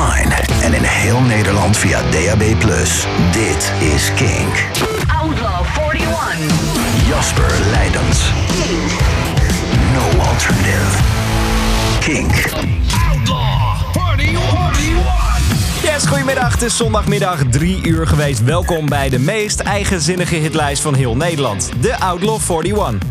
online en in heel Nederland via DAB+. Dit is Kink. Outlaw 41. Jasper Leidens. No alternative. Kink. Yes, goedemiddag. Het is zondagmiddag 3 uur geweest. Welkom bij de meest eigenzinnige hitlijst van heel Nederland. De Outlaw 41.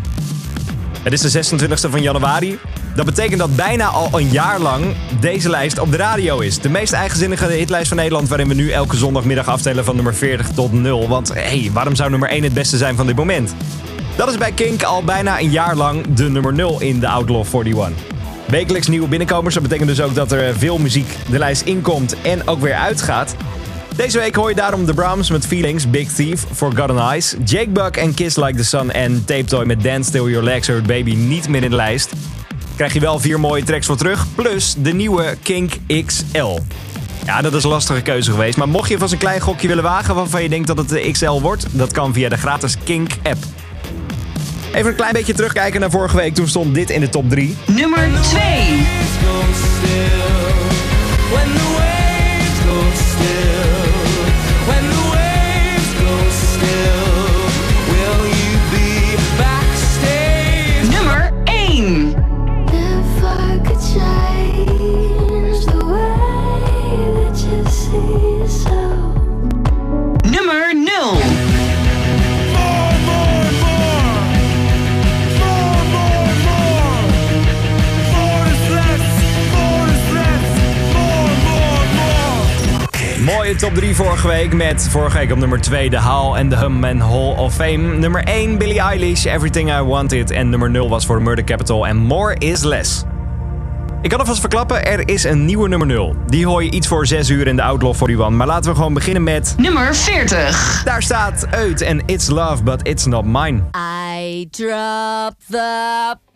Het is de 26e van januari. Dat betekent dat bijna al een jaar lang deze lijst op de radio is. De meest eigenzinnige hitlijst van Nederland... waarin we nu elke zondagmiddag aftellen van nummer 40 tot 0. Want hé, hey, waarom zou nummer 1 het beste zijn van dit moment? Dat is bij Kink al bijna een jaar lang de nummer 0 in de Outlaw 41. Wekelijks nieuwe binnenkomers. Dat betekent dus ook dat er veel muziek de lijst inkomt en ook weer uitgaat. Deze week hoor je daarom The Brahms met Feelings, Big Thief, Forgotten Eyes, Jake Buck en Kiss Like the Sun en Tape Toy met Dance Still Your Legs Hurt Baby niet meer in de lijst. Krijg je wel vier mooie tracks voor terug, plus de nieuwe Kink XL. Ja, dat is een lastige keuze geweest, maar mocht je vast een klein gokje willen wagen waarvan je denkt dat het de XL wordt, dat kan via de gratis Kink app. Even een klein beetje terugkijken naar vorige week. Toen stond dit in de top 3. Nummer 2. Nummer top 3 vorige week met vorige week op nummer 2 The Hall en The Hum and Hall of Fame. Nummer 1 Billie Eilish, Everything I Wanted. En nummer 0 was voor Murder Capital en More Is Less. Ik kan alvast verklappen, er is een nieuwe nummer 0. Die hoor je iets voor 6 uur in de Outlaw 41. Maar laten we gewoon beginnen met... Nummer 40. Daar staat Uit en It's Love, but It's Not Mine. I drop the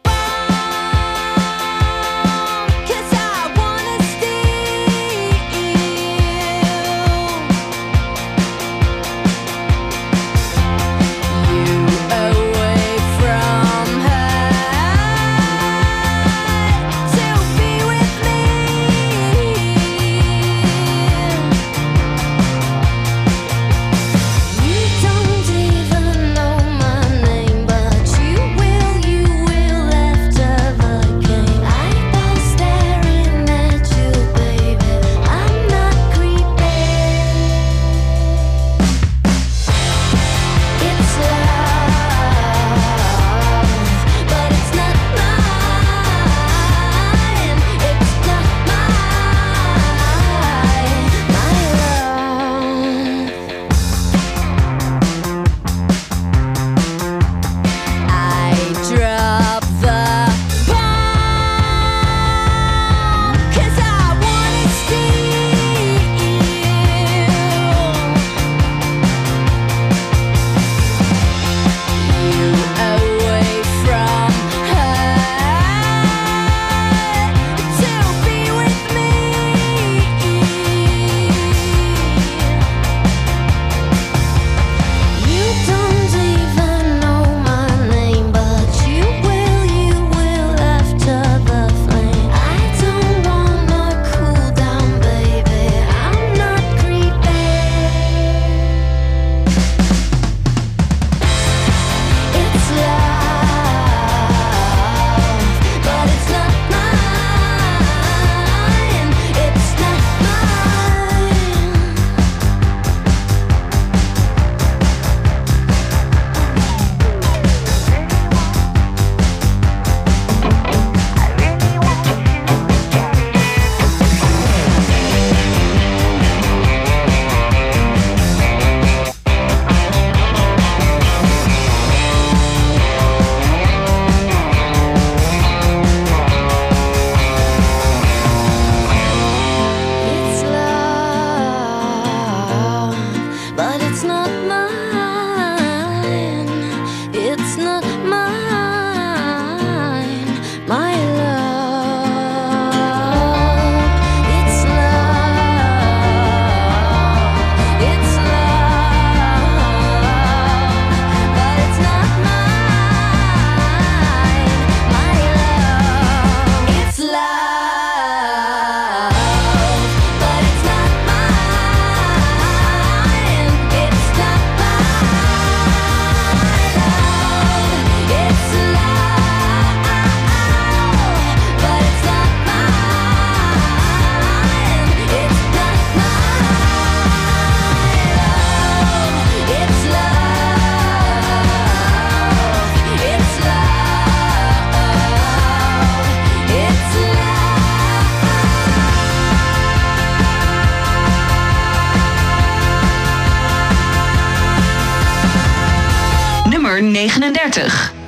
39.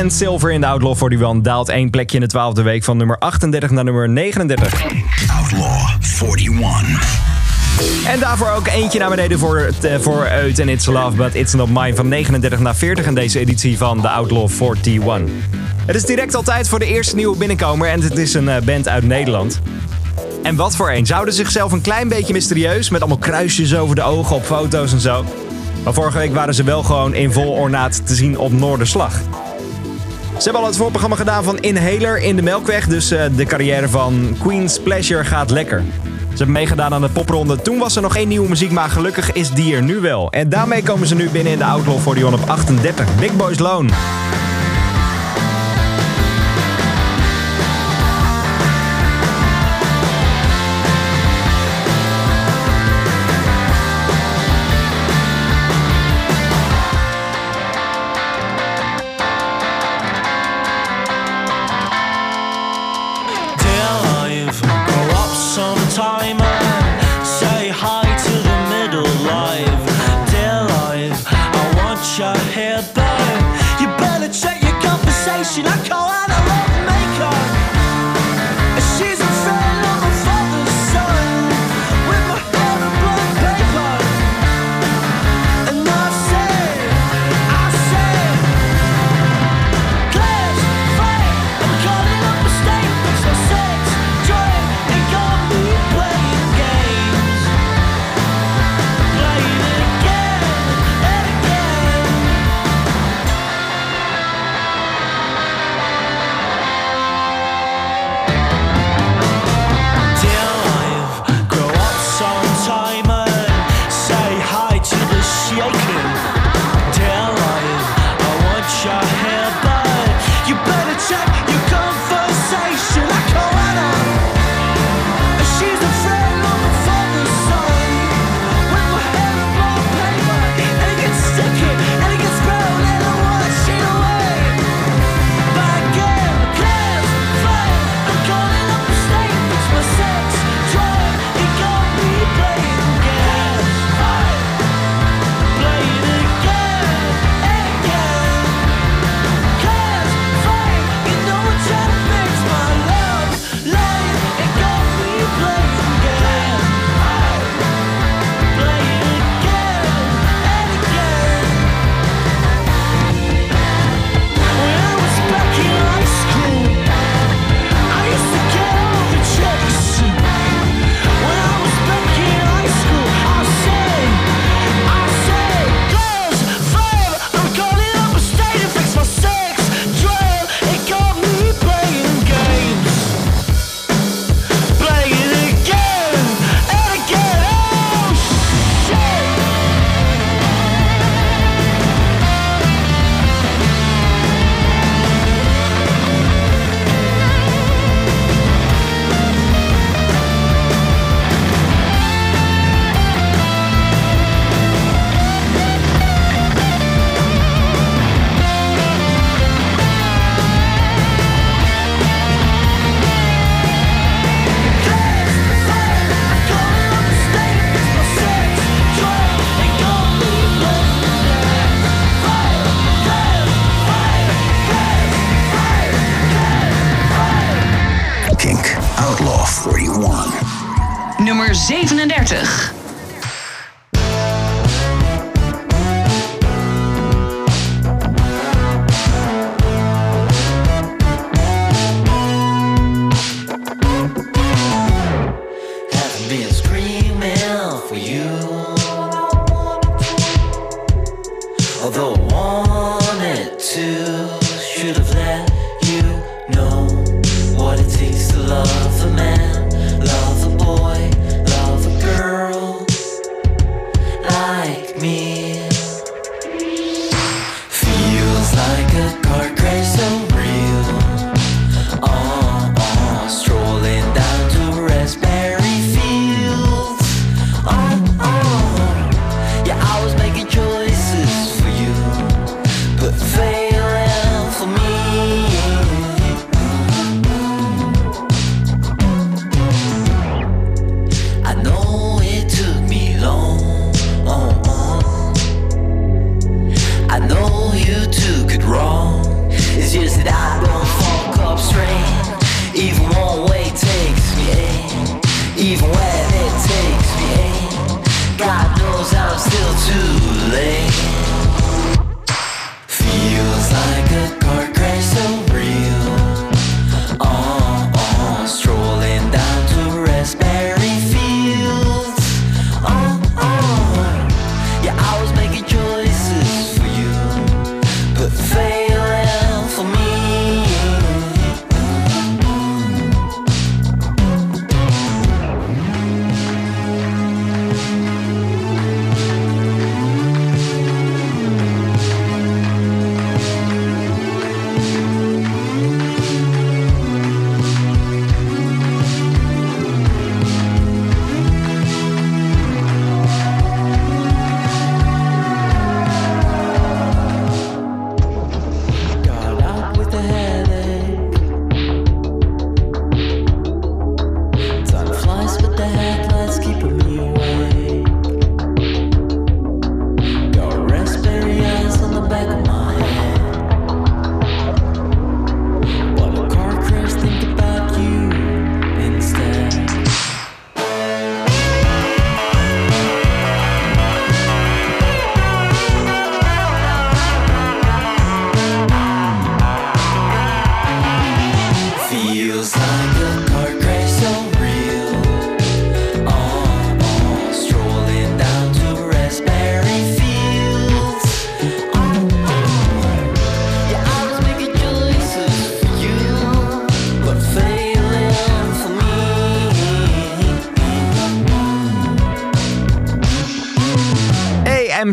En Silver in de Outlaw 41 daalt één plekje in de twaalfde week van nummer 38 naar nummer 39. Outlaw 41. En daarvoor ook eentje naar beneden voor, eh, voor Uit en It's Love, But It's Not Mine van 39 naar 40 in deze editie van The Outlaw 41. Het is direct altijd voor de eerste nieuwe binnenkomer en het is een eh, band uit Nederland. En wat voor een. zouden zichzelf een klein beetje mysterieus met allemaal kruisjes over de ogen op foto's en zo. Maar vorige week waren ze wel gewoon in vol ornaat te zien op Noorderslag. Ze hebben al het voorprogramma gedaan van Inhaler in de Melkweg. Dus eh, de carrière van Queen's Pleasure gaat lekker. Ze hebben meegedaan aan de popronde. Toen was er nog één nieuwe muziek, maar gelukkig is die er nu wel. En daarmee komen ze nu binnen in de Outlaw 41 op 38. Big Boys Loan.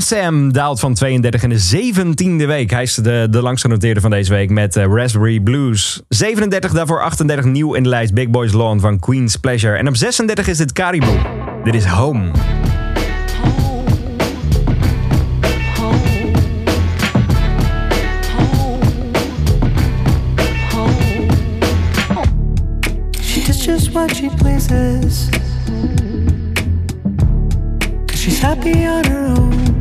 Sam daalt van 32 in de 17e week. Hij is de, de langst van deze week met eh, Raspberry Blues. 37 daarvoor 38 nieuw in de lijst Big Boys Lawn van Queen's Pleasure. En op 36 is dit Caribou. Dit is Home. just what she pleases. Cause she's happy on her own.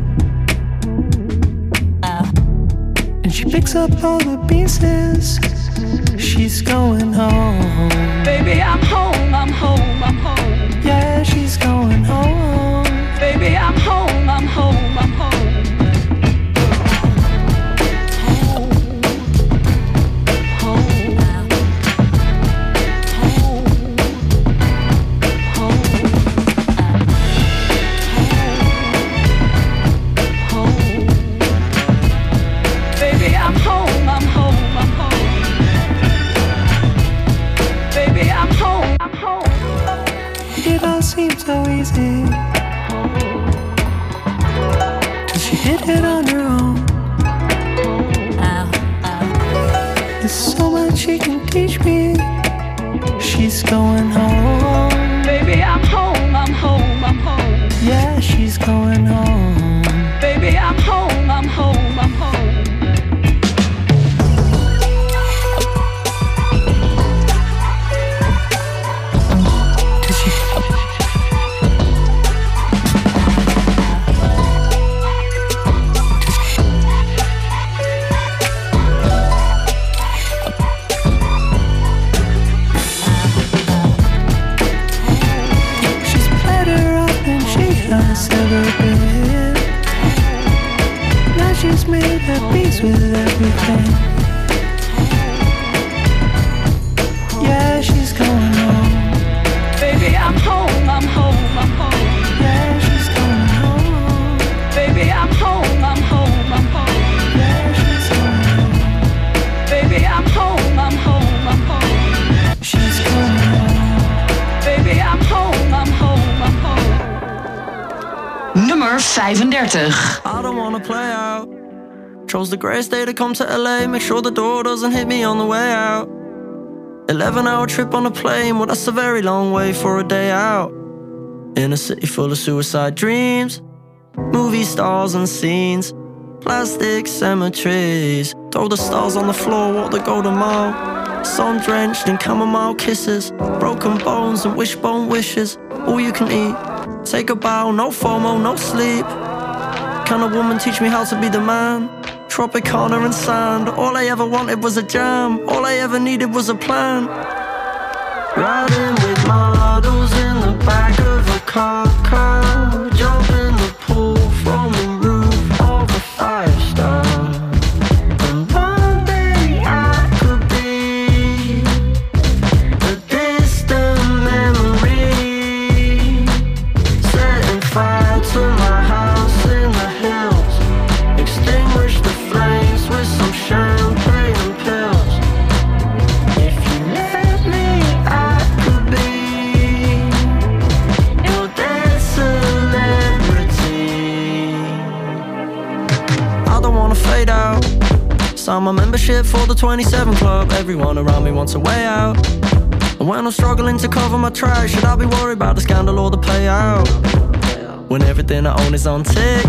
She picks up all the pieces. She's going home. Baby, I'm home, I'm home, I'm home. Yeah, she's going home. Baby, I'm home. 35. I don't wanna play out. Chose the greatest day to come to LA. Make sure the door doesn't hit me on the way out. 11 hour trip on a plane, well, that's a very long way for a day out. In a city full of suicide dreams, movie stars and scenes, plastic cemeteries. Throw the stars on the floor, walk the golden mile. Sun drenched in chamomile kisses, broken bones and wishbone wishes. All you can eat. Take a bow, no FOMO, no sleep. Can a woman teach me how to be the man? Tropicana and sand. All I ever wanted was a jam. All I ever needed was a plan. Riding with my models in the back of a car. 27 Club. Everyone around me wants a way out. And when I'm struggling to cover my tracks, should I be worried about the scandal or the payout? When everything I own is on tick,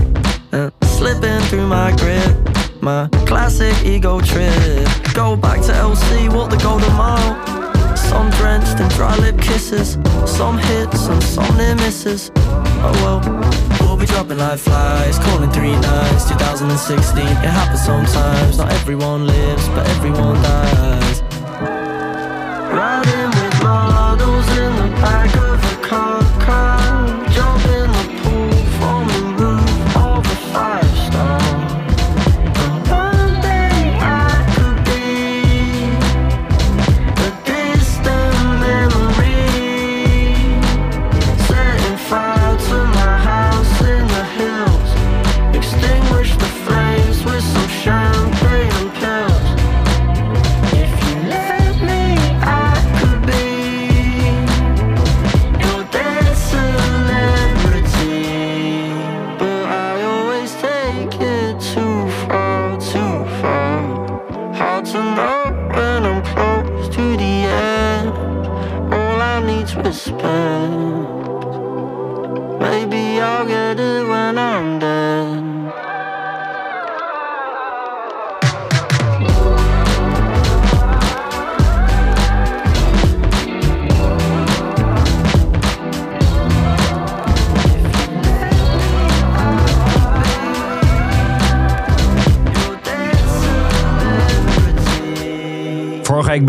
and slipping through my grip, my classic ego trip. Go back to LC, walk the golden mile. Some drenched in dry lip kisses, some hits and some near misses. Oh well, be dropping like flies, calling three nights, 2016. It happens sometimes, not everyone lives, but everyone dies.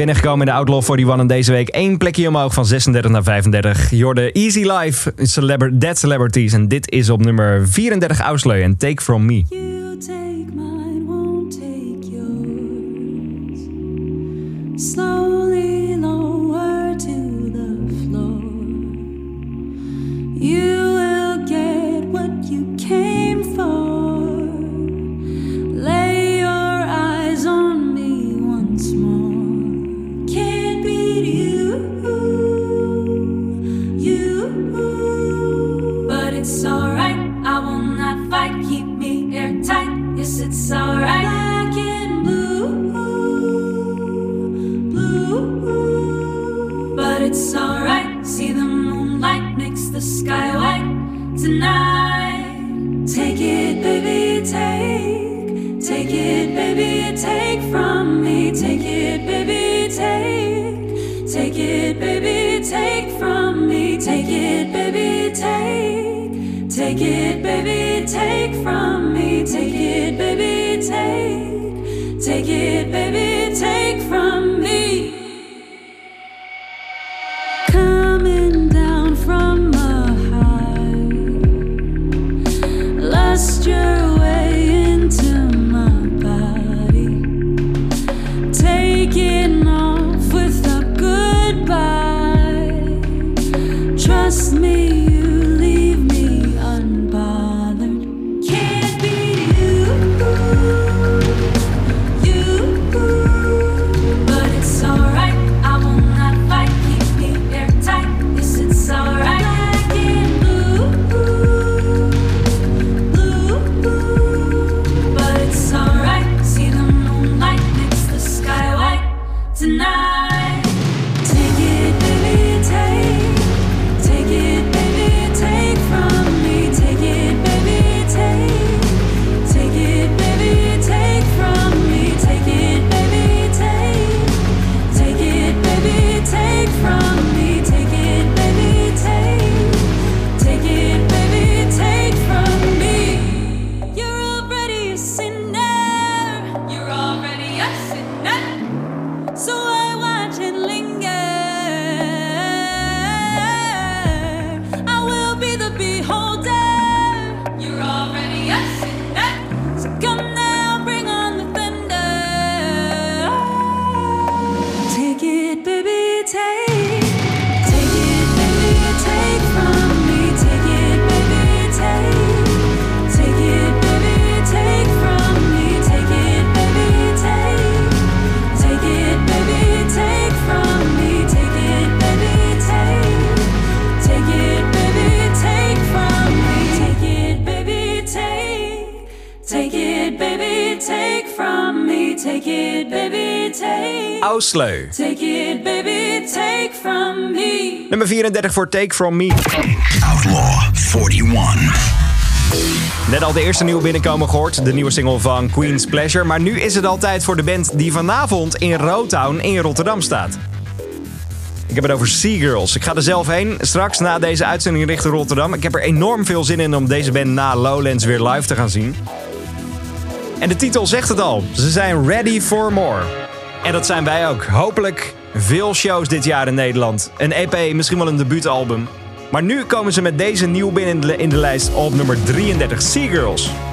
Binnengekomen in de Outlaw 41 en deze week één plekje omhoog van 36 naar 35. Jorde Easy Life, Celebr Dead Celebrities. En dit is op nummer 34 Ausleu en Take From Me. Take. It, baby, take from me. Take it, baby, take. Take it, baby, 34 voor Take From Me. Outlaw 41. Net al de eerste nieuwe binnenkomen gehoord. De nieuwe single van Queen's Pleasure. Maar nu is het al tijd voor de band die vanavond in Rotown in Rotterdam staat. Ik heb het over Seagirls. Ik ga er zelf heen. Straks na deze uitzending richting Rotterdam. Ik heb er enorm veel zin in om deze band na Lowlands weer live te gaan zien. En de titel zegt het al. Ze zijn ready for more. En dat zijn wij ook. Hopelijk veel shows dit jaar in Nederland. Een EP, misschien wel een debuutalbum. Maar nu komen ze met deze nieuw binnen in de- lijst op nummer 33. Seagirls. I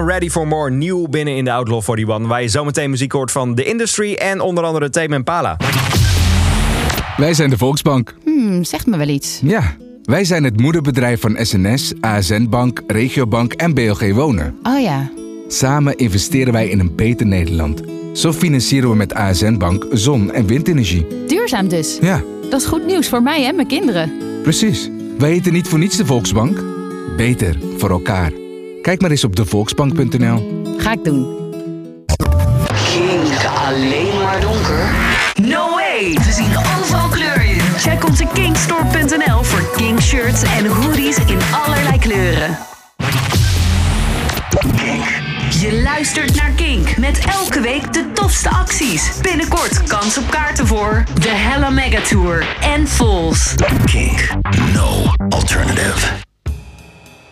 en Ready for More, nieuw binnen in de Outlaw 41... waar je zometeen muziek hoort van The Industry en onder andere Tame Impala. Wij zijn de Volksbank. Hmm, zegt me wel iets. Ja, wij zijn het moederbedrijf van SNS, ASN Bank, Regiobank en BLG Wonen. Oh ja. Samen investeren wij in een beter Nederland. Zo financieren we met ASN Bank zon- en windenergie. Duurzaam dus. Ja, Dat is goed nieuws voor mij en mijn kinderen. precies. Wij heten niet voor niets de Volksbank. Beter voor elkaar. Kijk maar eens op devolksbank.nl. Ga ik doen. Kink alleen maar donker? No way! We zien overal kleur in. Check onze kinkstore.nl voor kink shirts en hoodies in allerlei kleuren. Je luistert naar Kink met elke week de tofste acties. Binnenkort kans op kaarten voor de Hella Mega Tour en Falls. Kink. No alternative.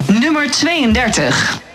Nummer 32.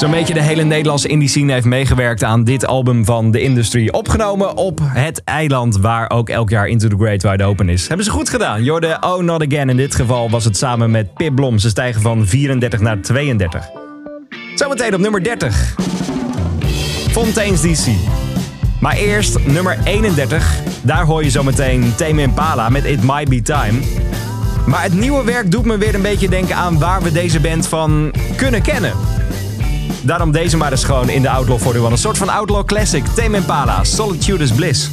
Zo'n beetje de hele Nederlandse indie scene heeft meegewerkt aan dit album van The Industry. Opgenomen op het eiland waar ook elk jaar Into the Great Wide Open is. Hebben ze goed gedaan. Jorde Oh Not Again. In dit geval was het samen met Pip Blom. Ze stijgen van 34 naar 32. Zometeen op nummer 30. Fontaine's DC. Maar eerst nummer 31. Daar hoor je zometeen Tame Impala met It Might Be Time. Maar het nieuwe werk doet me weer een beetje denken aan waar we deze band van kunnen kennen. Daarom deze maar eens gewoon in de Outlaw 41. Een soort van Outlaw Classic. Tame Impala, Solitude is Bliss.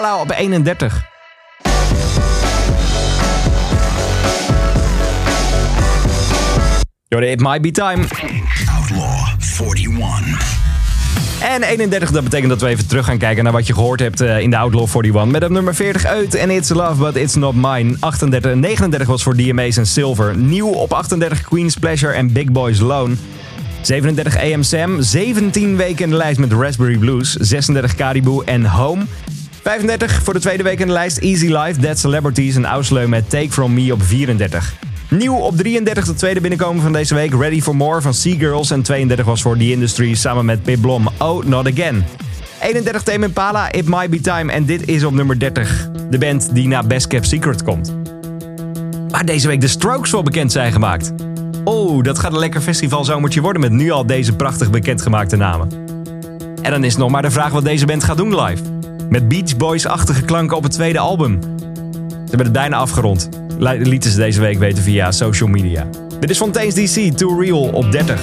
Op 31. Jordi, It Might Be Time. Outlaw 41. En 31, dat betekent dat we even terug gaan kijken naar wat je gehoord hebt eh, in de Outlaw 41. Met op nummer 40 uit en It's Love, But It's Not Mine. 38 en 39 was voor DMA's en Silver. Nieuw op 38 Queen's Pleasure en Big Boys Loan. 37 AM Sam, 17 weken in de lijst met Raspberry Blues. 36 Caribou en Home. 35 voor de tweede week in de lijst Easy Life, Dead Celebrities en Ausleu met Take From Me op 34. Nieuw op 33 de tweede binnenkomen van deze week. Ready for More van Seagirls. En 32 was voor The Industry samen met Pip Blom. Oh, Not Again. 31 Tame Impala, It Might Be Time. En dit is op nummer 30. De band die na Best Kept Secret komt. Waar deze week de Strokes wel bekend zijn gemaakt. Oh, dat gaat een lekker festivalzomertje worden met nu al deze prachtig bekendgemaakte namen. En dan is nog maar de vraag wat deze band gaat doen live. Met Beach Boys-achtige klanken op het tweede album. Ze hebben het bijna afgerond. li- Lieten ze deze week weten via social media. Dit is Fontaine's DC, Too Real op 30.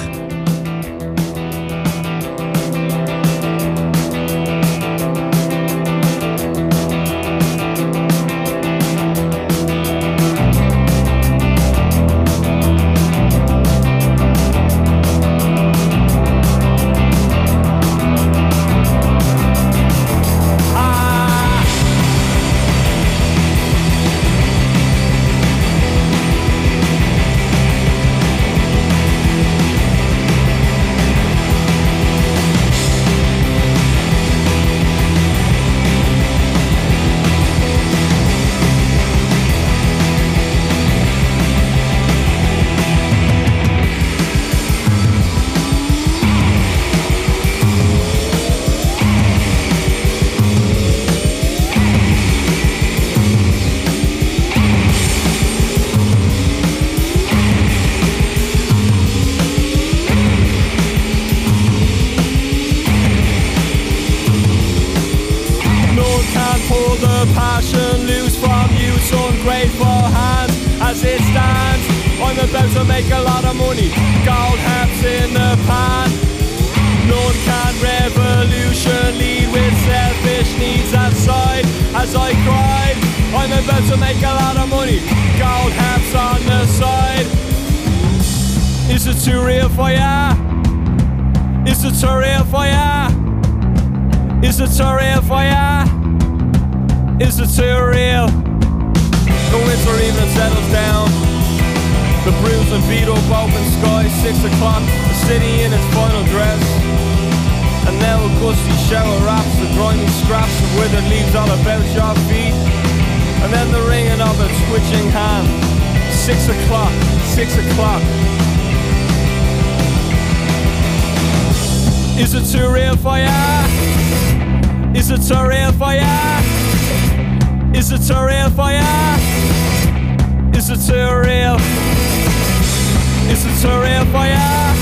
Is it too real for ya?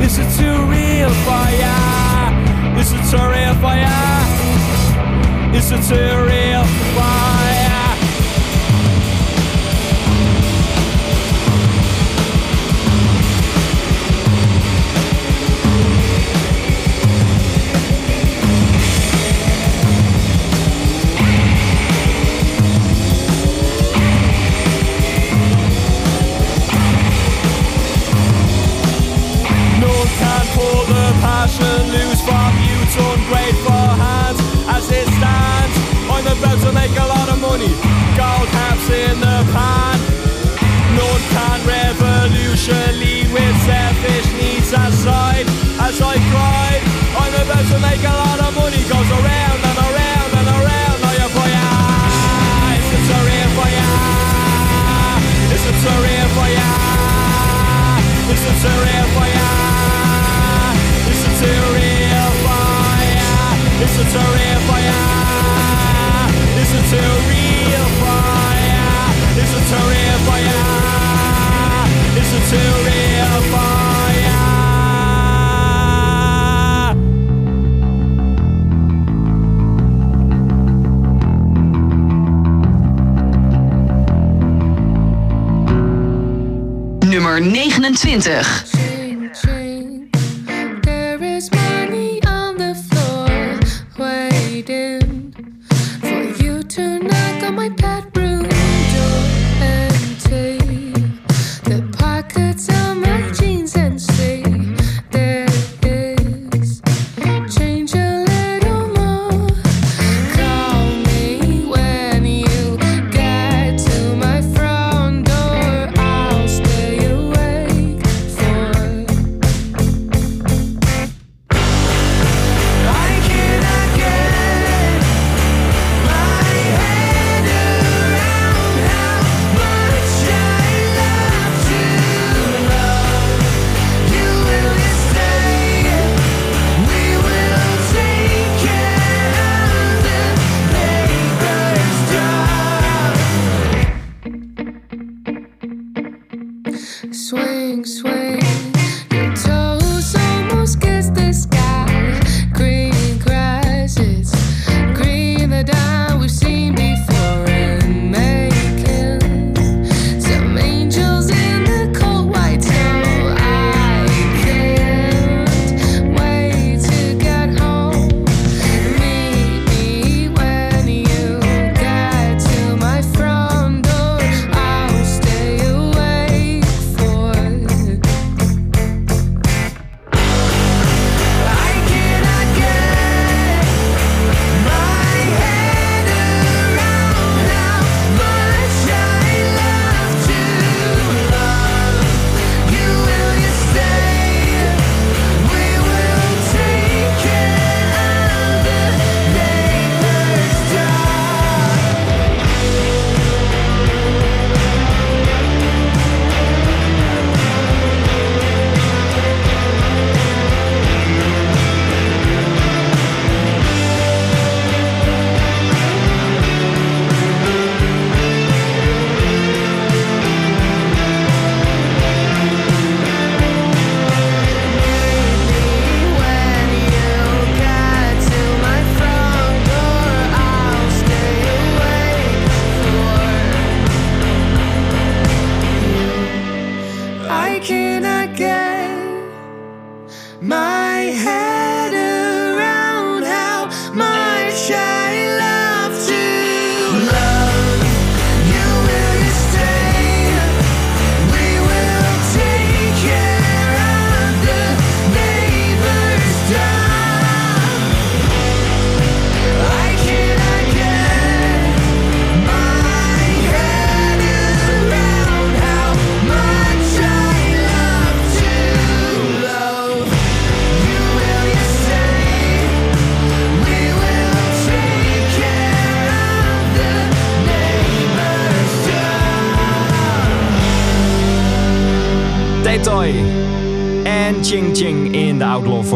Is it too real for ya? Is it too real for ya? Is it too real for It's a surreal fire. It's fire. Nummer 29.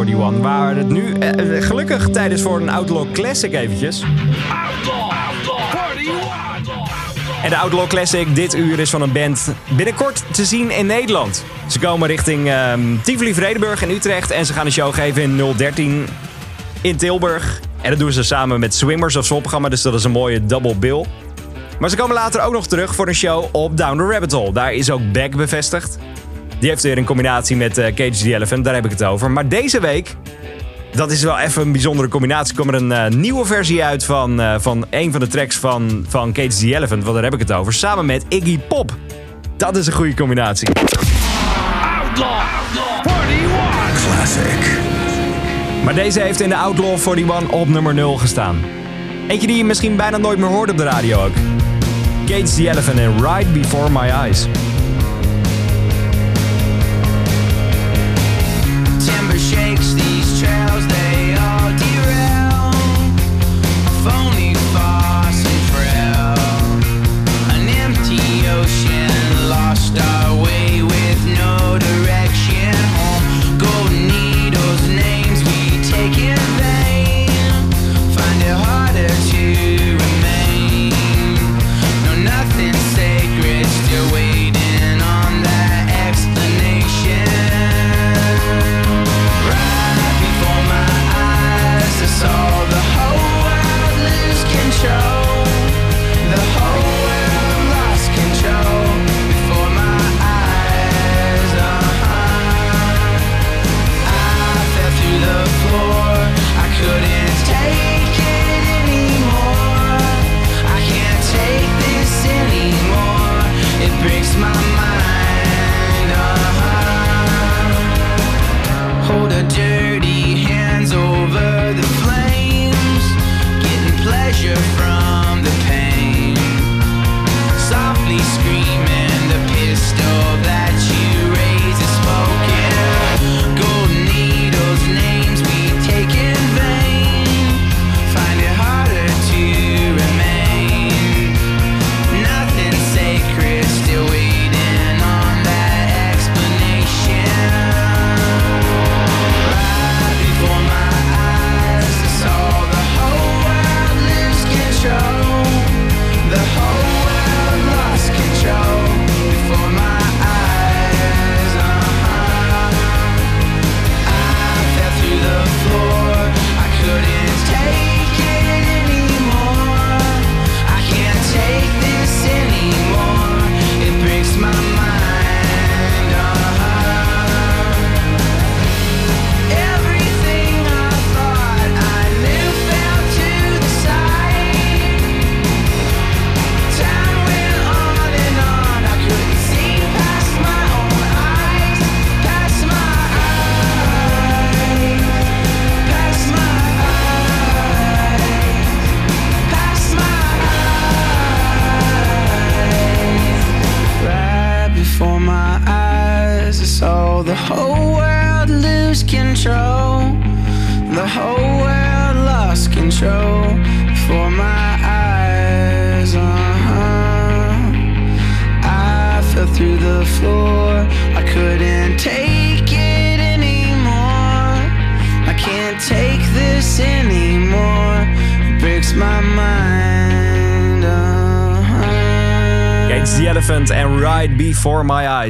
41. Waar het nu eh, gelukkig tijd is voor een Outlaw Classic eventjes. En de Outlaw Classic dit uur is van een band binnenkort te zien in Nederland. Ze komen richting ehm Tivoli, Vredenburg en Utrecht. En ze gaan een show geven in 013 in Tilburg. En dat doen ze samen met Swimmers of programma. Dus dat is een mooie double bill. Maar ze komen later ook nog terug voor een show op Down the Rabbit Hole. Daar is ook Beck bevestigd. Die heeft weer een combinatie met eh, Cage the Elephant, daar heb ik het over. Maar deze week, dat is wel even een bijzondere combinatie, kwam er een eh, nieuwe versie uit van, eh, van een van de tracks van, van Cage the Elephant, want daar heb ik het over, samen met Iggy Pop. Dat is een goede combinatie. Classic. Maar deze heeft in de Outlaw 41 op nummer 0 gestaan. Eentje die je misschien bijna nooit meer hoort op de radio ook. Cage the Elephant en Right Before My Eyes.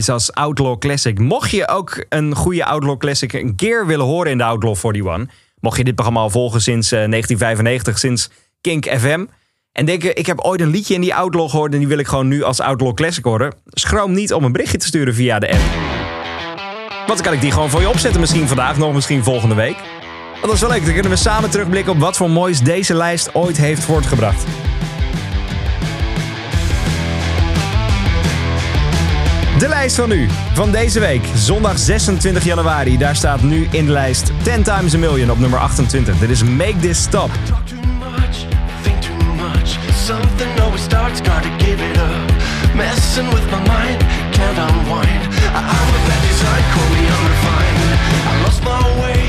Als Outlaw Classic. Mocht je ook een goede Outlaw Classic een keer willen horen in de Outlaw 41... mocht je dit programma al volgen sinds eh, 1995, sinds Kink FM... en denken, ik heb ooit een liedje in die Outlaw gehoord... en die wil ik gewoon nu als Outlaw Classic horen... schroom niet om een berichtje te sturen via de app. Want dan kan ik die gewoon voor je opzetten. Misschien vandaag nog, misschien volgende week. Want dat is wel leuk. Dan kunnen we samen terugblikken op wat voor moois deze lijst ooit heeft voortgebracht. De lijst van nu, van deze week, zondag 26 januari. Daar staat nu in de lijst 10 Times a Million op nummer 28. Dit is Make This Stop. Something always starts, gotta give it up. Messing with my mind, can't unwind. I- I'm a bad design, call me unrefined. I lost my way,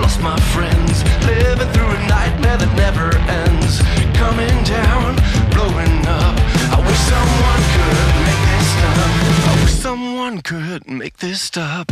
lost my friends. Living through a nightmare that never ends. Coming down, blowing up. I wish someone could someone could make this stop.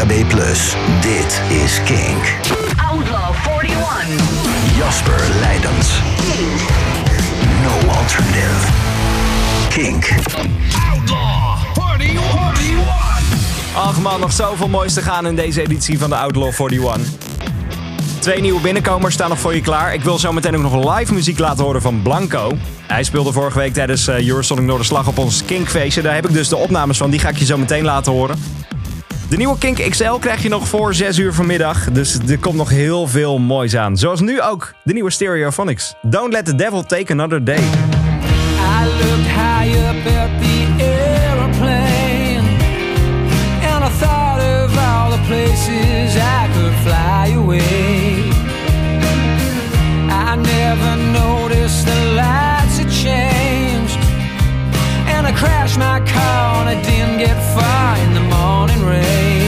DAB+. Dit is Kink. Outlaw 41. Jasper Leidens. No alternative. Kink. Ach man, nog zoveel moois te gaan in deze editie van de Outlaw 41. Twee nieuwe binnenkomers staan nog voor je klaar. Ik wil zo meteen ook nog live muziek laten horen van Blanco. Hij speelde vorige week tijdens uh, Eurosonic Noorderslag op ons Kinkfeestje. Daar heb ik dus de opnames van. Die ga ik je zo meteen laten horen. De nieuwe Kink XL krijg je nog voor 6 uur vanmiddag. Dus er komt nog heel veel moois aan. Zoals nu ook de nieuwe Stereophonics. Don't let the devil take another day. I the I thought of all the places I could fly away crashed my car and I didn't get far in the morning rain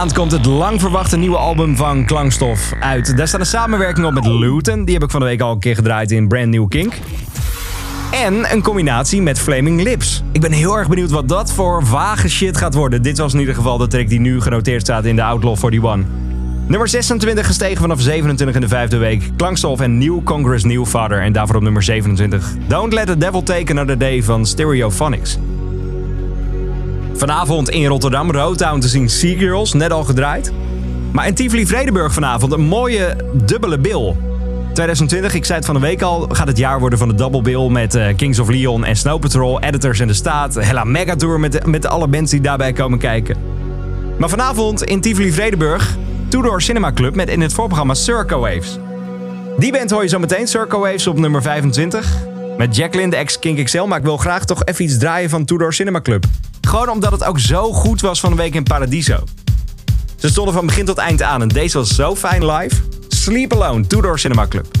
maand komt het lang verwachte nieuwe album van Klankstof uit. Daar staat een samenwerking op met Luton. Die heb ik van de week al een keer gedraaid in Brand New Kink. En een combinatie met Flaming Lips. Ik ben heel erg benieuwd wat dat voor vage shit gaat worden. Dit was in ieder geval de track die nu genoteerd staat in de Outlaw 41. Nummer 26 gestegen vanaf 27 in de vijfde week. Klankstof en New Congress New Father. En daarvoor op nummer 27. Don't Let the Devil Take Another Day van Stereophonics. Vanavond in Rotterdam, Roadtown te zien Sea Girls, net al gedraaid. Maar in Tivoli Vredenburg vanavond een mooie dubbele bill. 2020, ik zei het van de week al, gaat het jaar worden van de double bill met eh, Kings of Leon en Snow Patrol, Editors en de Staat. Hella Megatour met, met alle bands die daarbij komen kijken. Maar vanavond in Tivoli Vredenburg, Tudor Cinema Club met in het voorprogramma Circo Waves. Die band hoor je zo meteen, Circo Waves op nummer 25. Met Jacqueline, de ex-Kink XL, maar ik wil graag toch even iets draaien van Tudor Cinema Club. Gewoon omdat het ook zo goed was van de week in Paradiso. Ze stonden van begin tot eind aan en deze was zo fijn live. Sleep Alone, Tudor Cinema Club.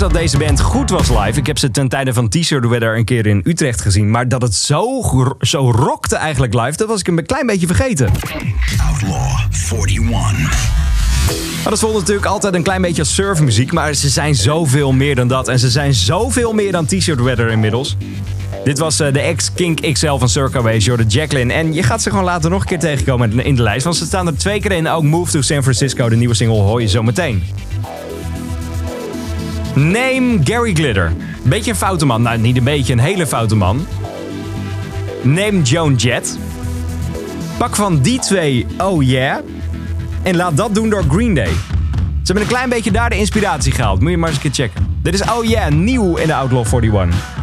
dat deze band goed was live. Ik heb ze ten tijde van T-shirt Weather een keer in Utrecht gezien. Maar dat het zo, zo rockte eigenlijk live, dat was ik een klein beetje vergeten. Outlaw 41. Maar nou, dat voelt natuurlijk altijd een klein beetje als surfmuziek, maar ze zijn zoveel meer dan dat. En ze zijn zoveel meer dan T-shirt weather inmiddels. Dit was eh, de ex-Kink XL van Circa Jordan Jacqueline. En je gaat ze gewoon later nog een keer tegenkomen in de lijst, want ze staan er twee keer in. Ook Move to San Francisco, de nieuwe single, hoor je zo meteen. Neem Gary Glitter. Beetje een foute man. Nou, niet een beetje, een hele foute man. Neem Joan Jett. Pak van die twee Oh Yeah. En laat dat doen door Green Day. Ze hebben een klein beetje daar de inspiratie gehaald. Moet je maar eens een keer checken. Dit is Oh Yeah, nieuw in de Outlaw 41.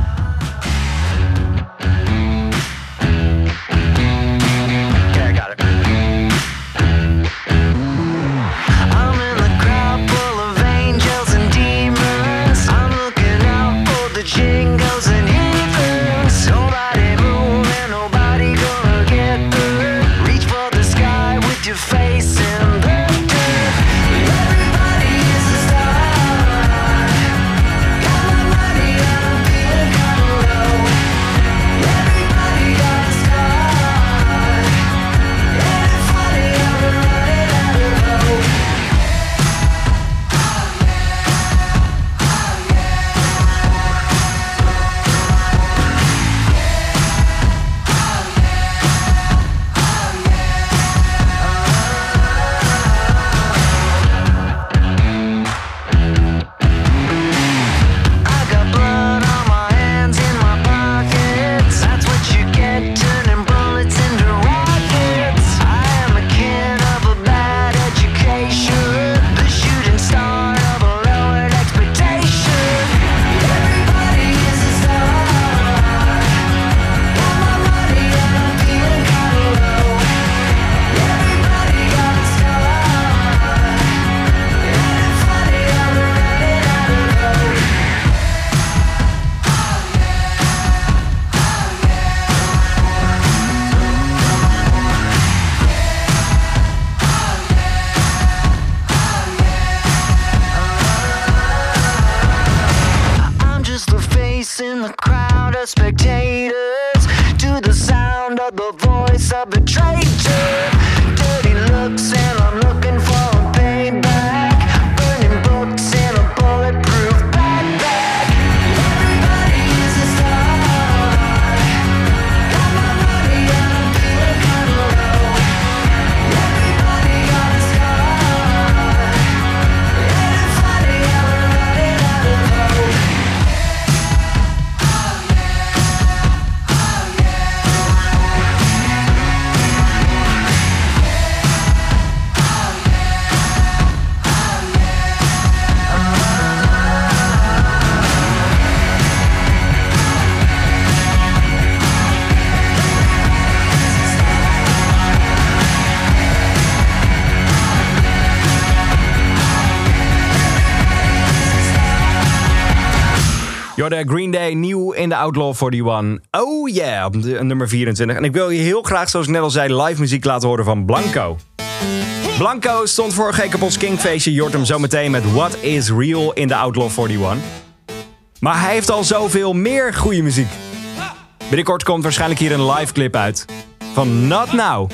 Outlaw 41. Oh yeah, op nummer 24. En ik wil je heel graag, zoals ik net al zei, live muziek laten horen van Blanco. Blanco stond voor week op ons Kingfeestje. Je hoort hem zometeen met What Is Real in de Outlaw 41. Maar hij heeft al zoveel meer goede muziek. Binnenkort komt waarschijnlijk hier een live clip uit. Van Not Now.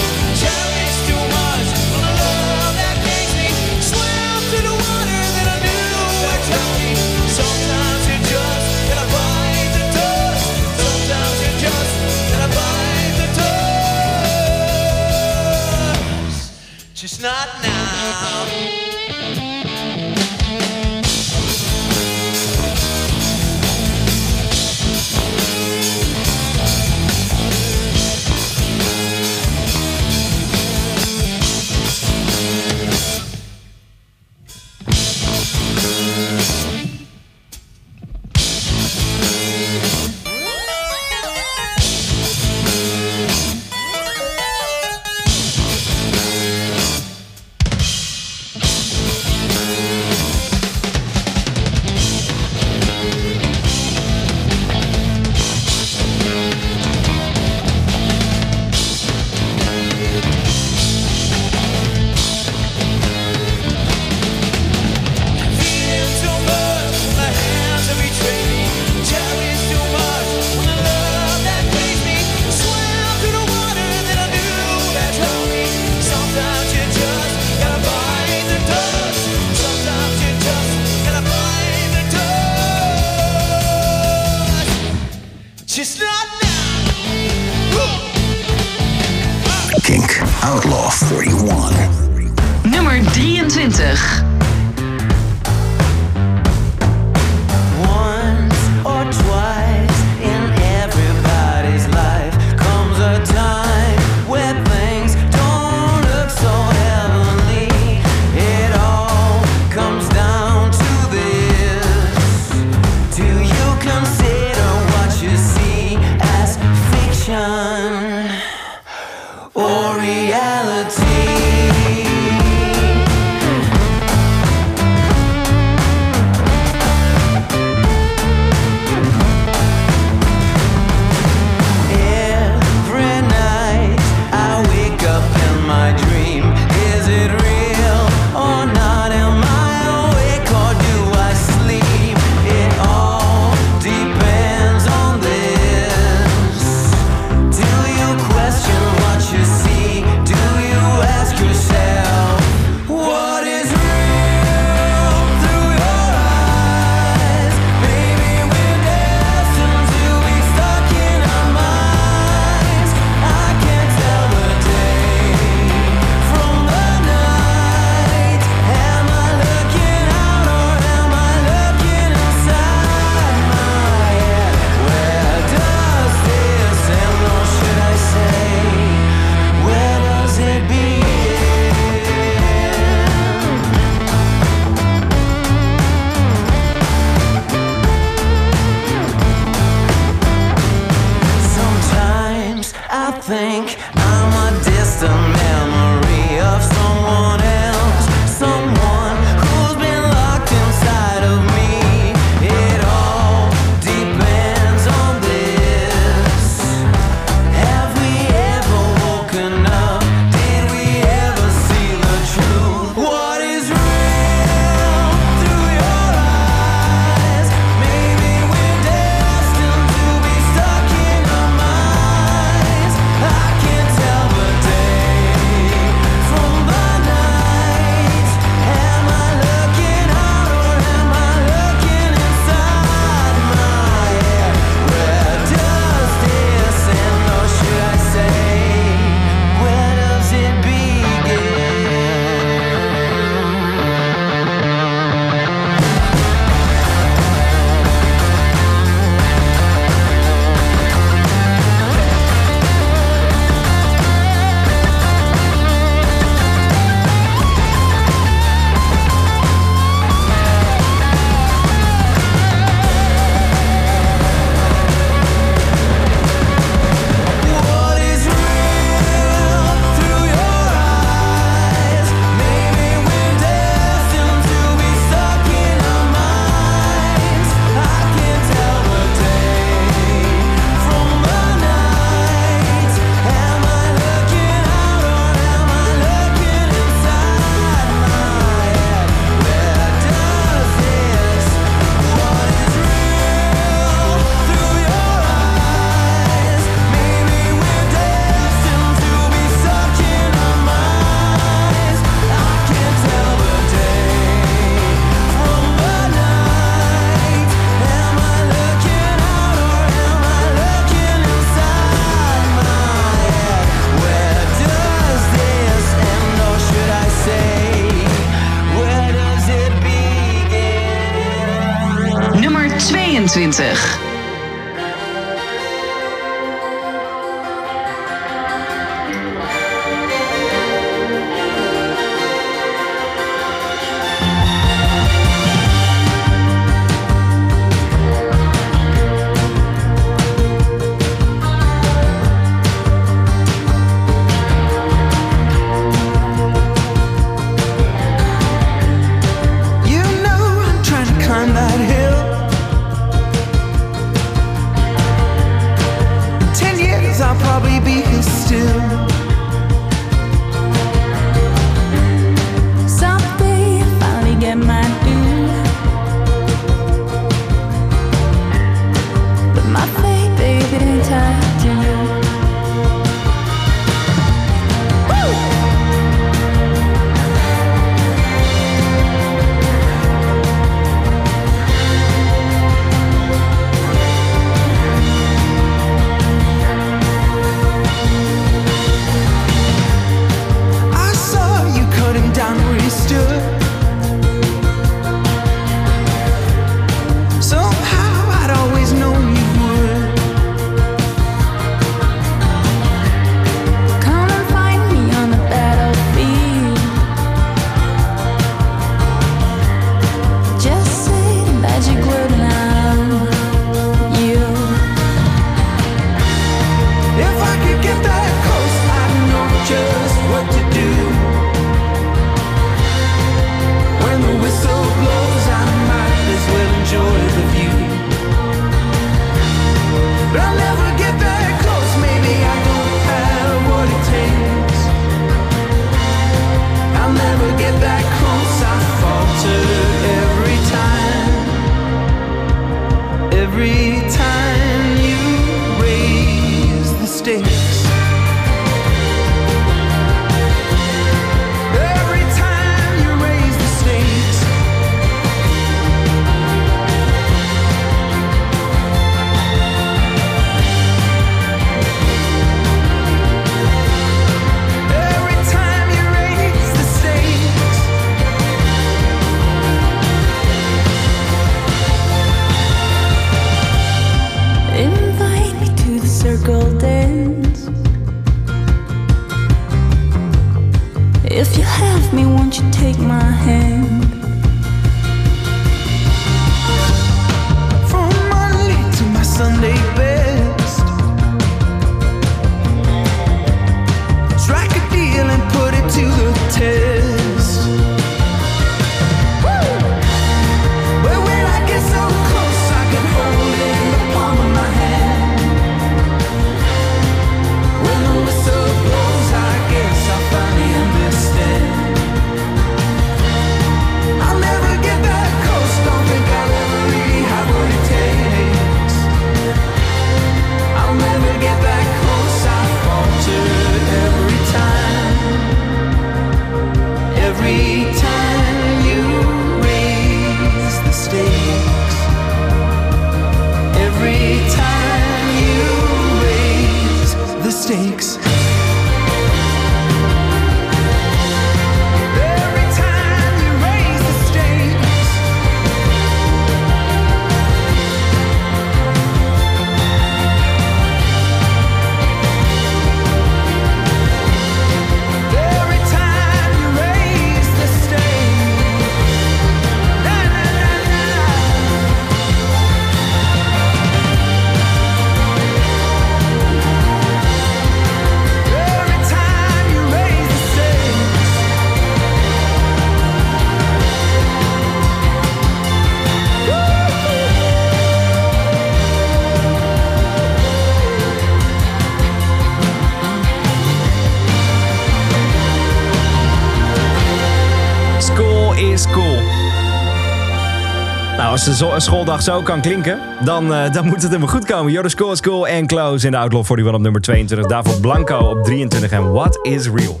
als de schooldag zo kan klinken, dan, eh, dan moet het hem goed komen. You're school is cool and close in de Outlaw 41 op nummer 22. Daarvoor Blanco op 23 en What is Real.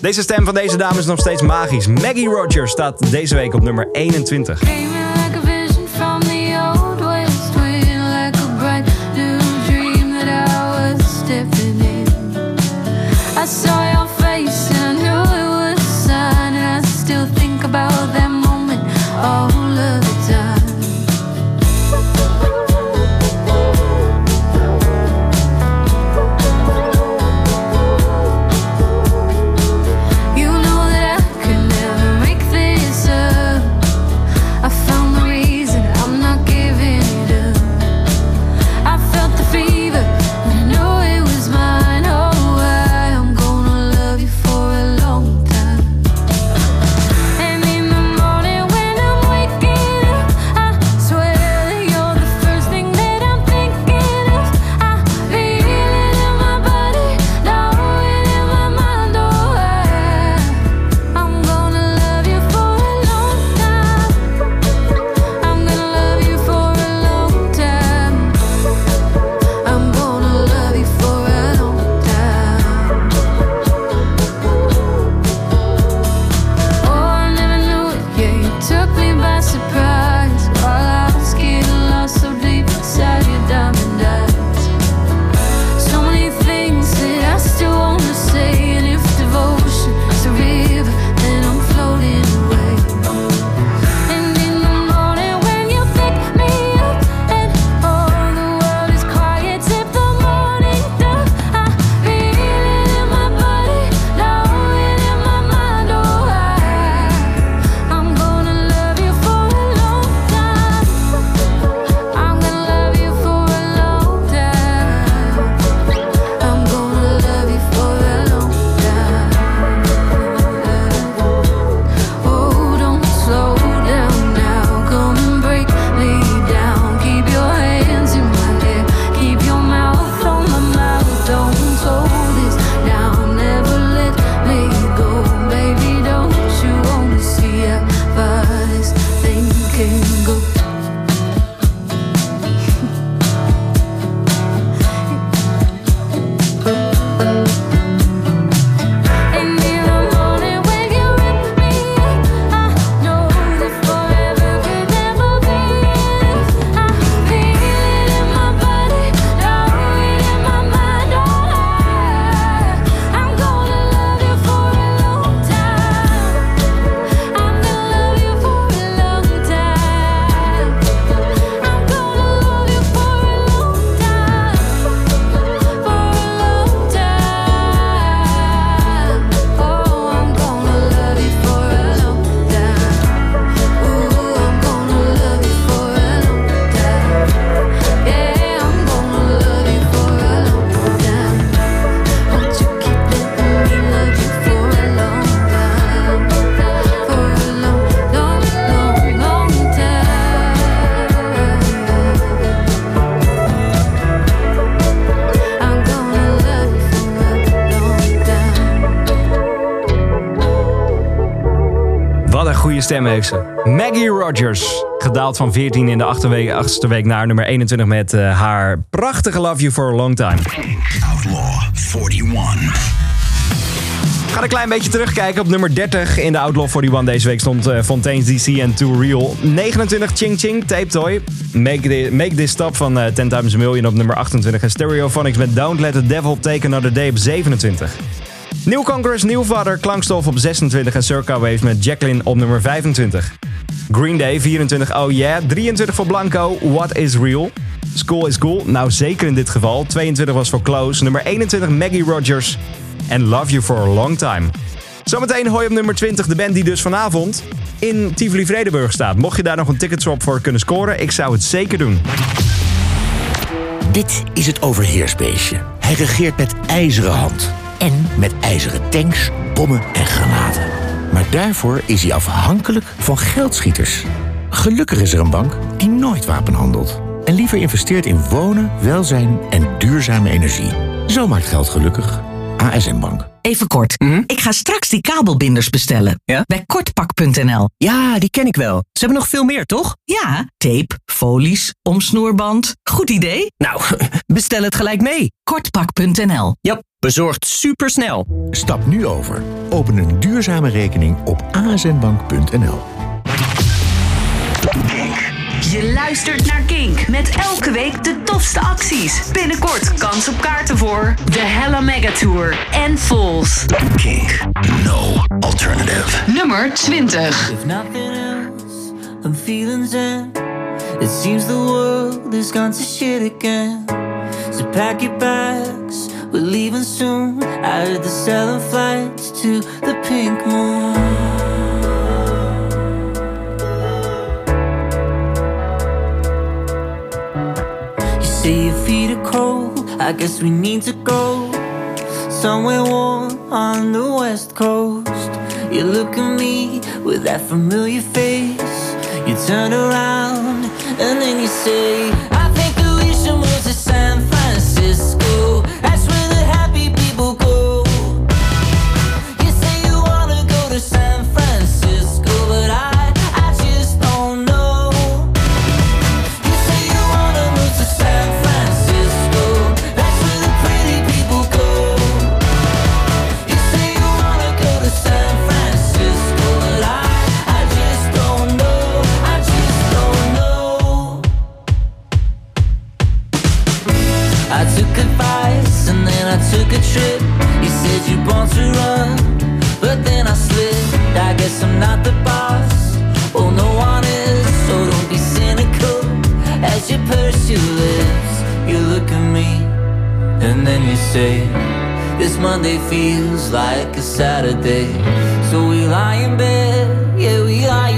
Deze stem van deze dame is nog steeds magisch. Maggie Rogers staat deze week op nummer 21. stem heeft ze. Maggie Rogers. Gedaald van 14 in de achtste week, achtste week naar nummer 21 met eh, haar prachtige Love You For A Long Time. Outlaw 41. Ik ga een klein beetje terugkijken op nummer 30 in de Outlaw 41. Deze week stond uh, Fontaine's DC en Too Real. 29 Ching Ching, Tape Toy. Make, the, This Stop van eh, 10 Times A Million op nummer 28. En Stereophonics met Don't Let The Devil Take Another Day op 27. New Congress, New Father, Klankstof op 26 en Circa Waves met Jacqueline op nummer 25. Green Day 24 Oh Yeah, 23 voor Blanco, What Is Real. School is Cool, nou zeker in dit geval. 22 was voor Close, nummer 21 Maggie Rogers en Love You For A Long Time. Zometeen hoor op nummer 20 de band die dus vanavond in Tivoli Vredenburg staat. Mocht je daar nog een ticketswap voor kunnen scoren, ik zou het zeker doen. Dit is het overheersbeestje. Hij regeert met ijzeren hand. En met ijzeren tanks, bommen en granaten. Maar daarvoor is hij afhankelijk van geldschieters. Gelukkig is er een bank die nooit wapen handelt. En liever investeert in wonen, welzijn en duurzame energie. Zo maakt geld gelukkig. ASN Bank. Even kort. Ik ga straks die kabelbinders bestellen. Bij kortpak.nl. Ja, die ken ik wel. Ze hebben nog veel meer, toch? Ja, tape, folies, omsnoerband. Goed idee. Nou, bestel het gelijk mee. Kortpak.nl. Ja, bezorgd supersnel. Stap nu over. Open een duurzame rekening op asnbank.nl. Je luistert naar Kink met elke week de tofste acties. Binnenkort kans op kaarten voor de Hella Mega Tour en Falls. Kink. No alternative. Nummer 20. If nothing else, I'm feeling zen. It seems the world has gone to shit again. So pack your bags, we're leaving soon. I heard they're selling flights to the pink moon. You say your feet are cold, I guess we need to go somewhere warm on the west coast. You look at me with that familiar face. You turn around and then you say, I think that we should move to San. You born to run, but then I slipped. I guess I'm not the boss. Well, no one is, so don't be cynical. As you purse your lips, you look at me, and then you say, This Monday feels like a Saturday. So we lie in bed, yeah, we lie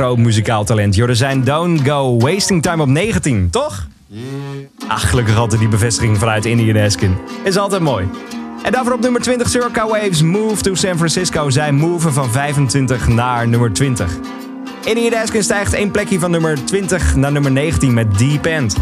groot muzikaal talent. Jordazijn, don't go wasting time op 19, toch? Ach, gelukkig altijd die bevestiging vanuit Indian Eskin. Is altijd mooi. En daarvoor op nummer 20, Circa Waves Move to San Francisco. Zij move van 25 naar nummer 20. Indian Eskin stijgt één plekje van nummer 20 naar nummer 19 met Deep End.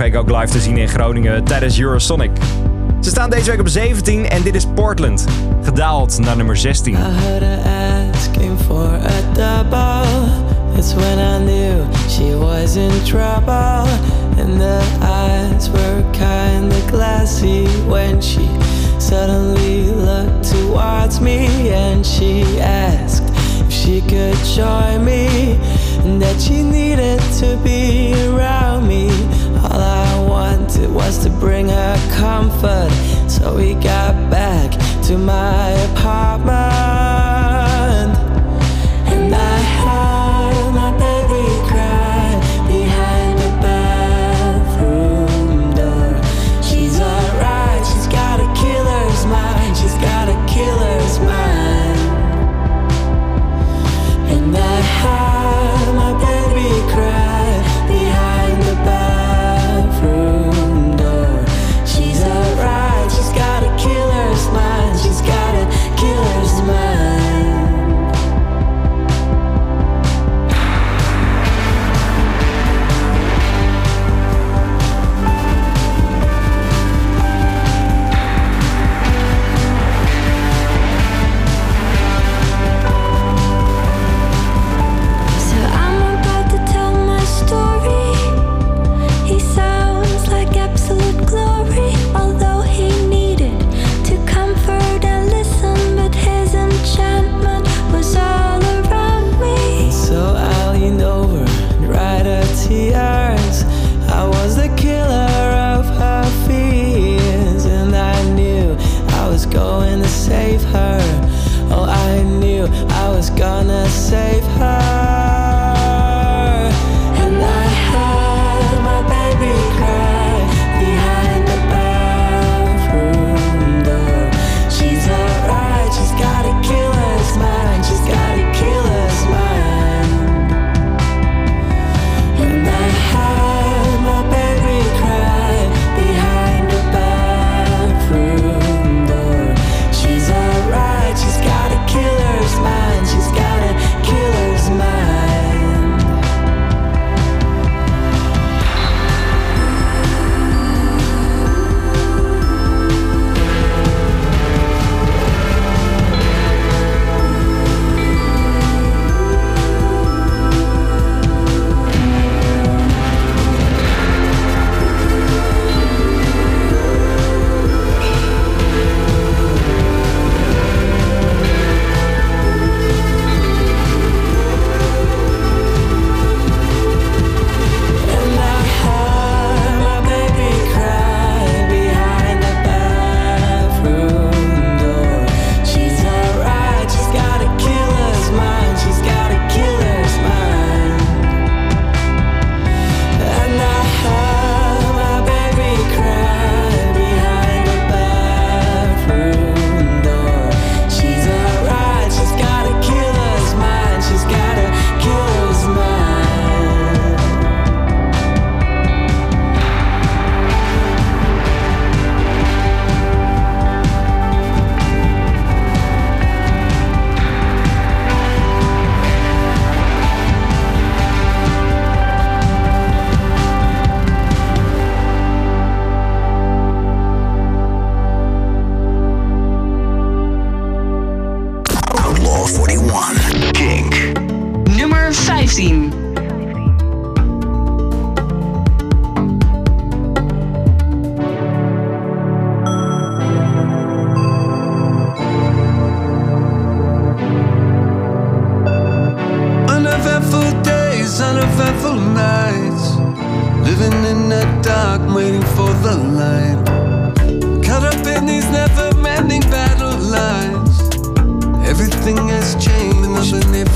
vorige week ook live te zien in Groningen tijdens Eurosonic. Ze staan deze week op 17 en dit is Portland, gedaald naar nummer 16. That's when I knew she was in trouble. And the eyes were kinda glassy when she suddenly looked towards me and she asked if she could join me. And that she needed to be around me. All I wanted was to bring her comfort, so we got back to my apartment.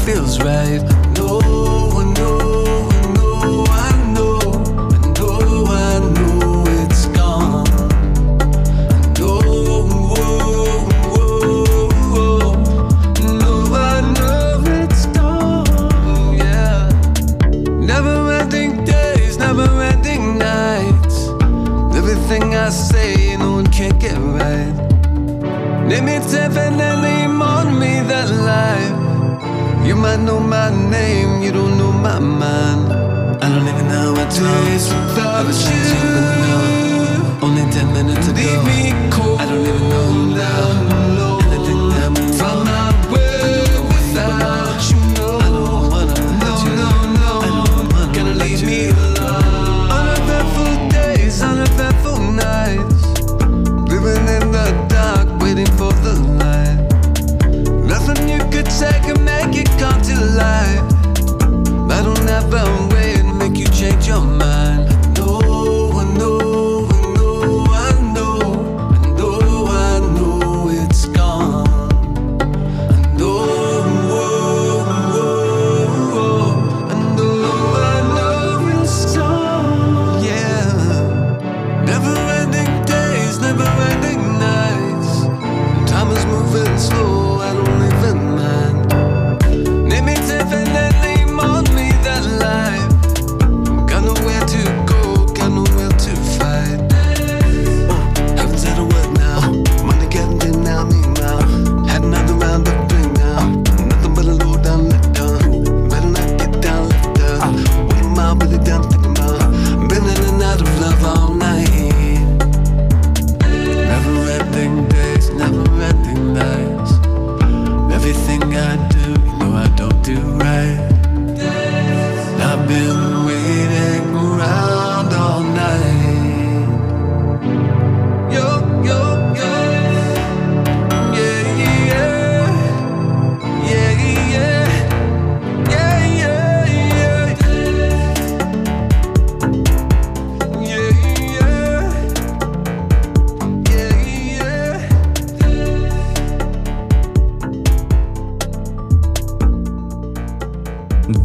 feels right. days without you. Only ten minutes ago.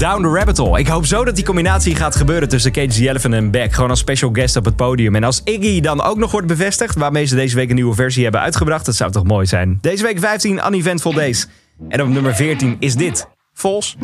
Down the Ik hoop zo dat die combinatie gaat gebeuren tussen Cage the en Beck. Gewoon als special guest op het podium. En als Iggy dan ook nog wordt bevestigd, waarmee ze deze week een nieuwe versie hebben uitgebracht, dat zou toch mooi zijn. Deze week 15 Uneventful Days. En op nummer 14 is dit. Vols.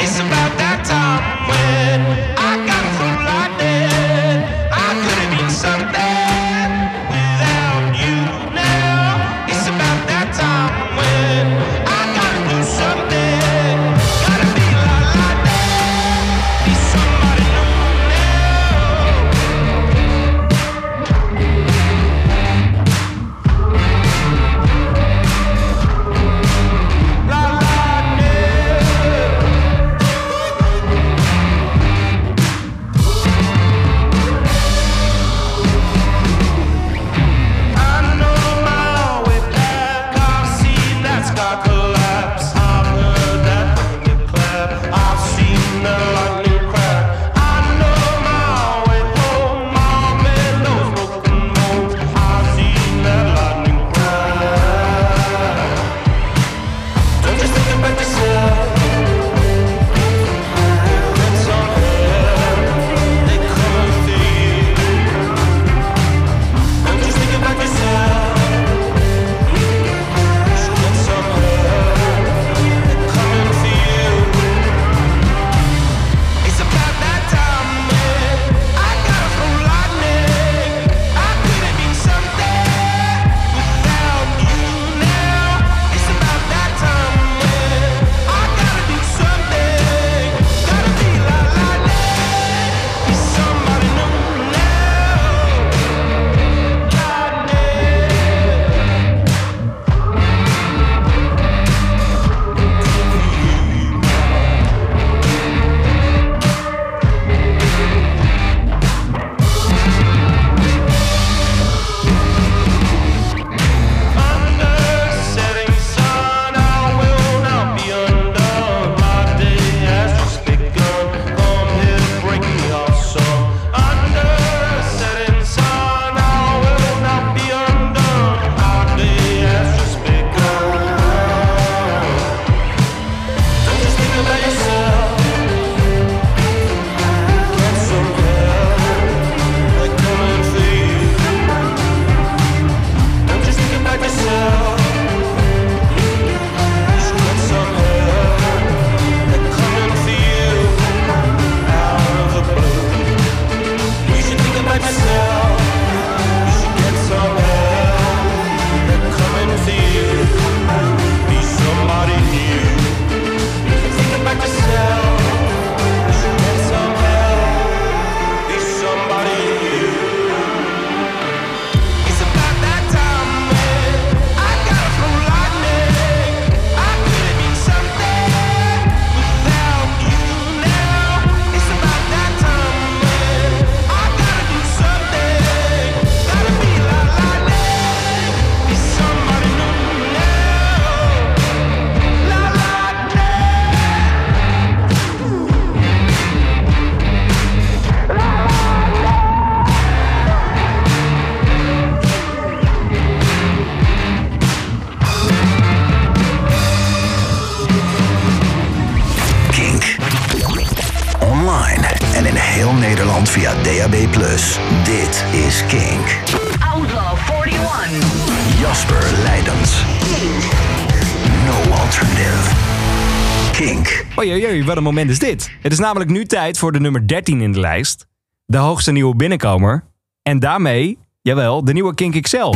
Wat een moment is dit. Het is namelijk nu tijd voor de nummer 13 in de lijst. De hoogste nieuwe binnenkomer. En daarmee, jawel, de nieuwe Kink XL.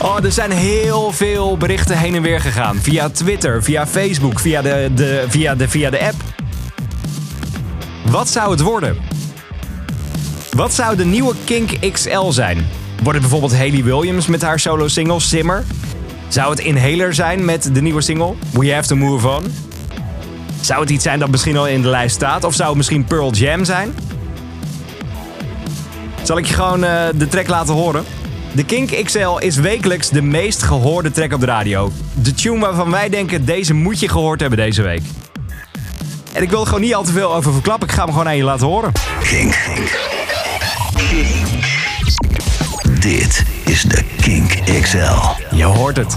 Oh, er zijn heel veel berichten heen en weer gegaan. Via Twitter, via Facebook, via de, de, via de, via de app. Wat zou het worden? Wat zou de nieuwe Kink XL zijn? Wordt het bijvoorbeeld Haley Williams met haar solo single Simmer? Zou het Inhaler zijn met de nieuwe single We Have To Move On? Zou het iets zijn dat misschien al in de lijst staat? Of zou het misschien Pearl Jam zijn? Zal ik je gewoon eh, de track laten horen? De Kink XL is wekelijks de meest gehoorde track op de radio. De tune waarvan wij denken deze moet je gehoord hebben deze week. En ik wil er gewoon niet al te veel over verklappen. Ik ga hem gewoon aan je laten horen. Kink. Dit de Kink XL. Je hoort het.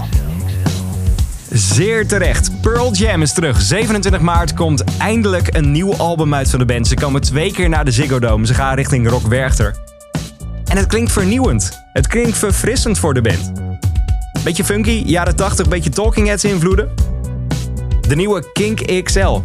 Zeer terecht. Pearl Jam is terug. 27 maart komt eindelijk een nieuw album uit van de band. Ze komen twee keer naar de Ziggo Dome. Ze gaan richting Rock Werchter. En het klinkt vernieuwend. Het klinkt verfrissend voor de band. Beetje funky, jaren 80, beetje Talking Heads invloeden. De nieuwe Kink XL.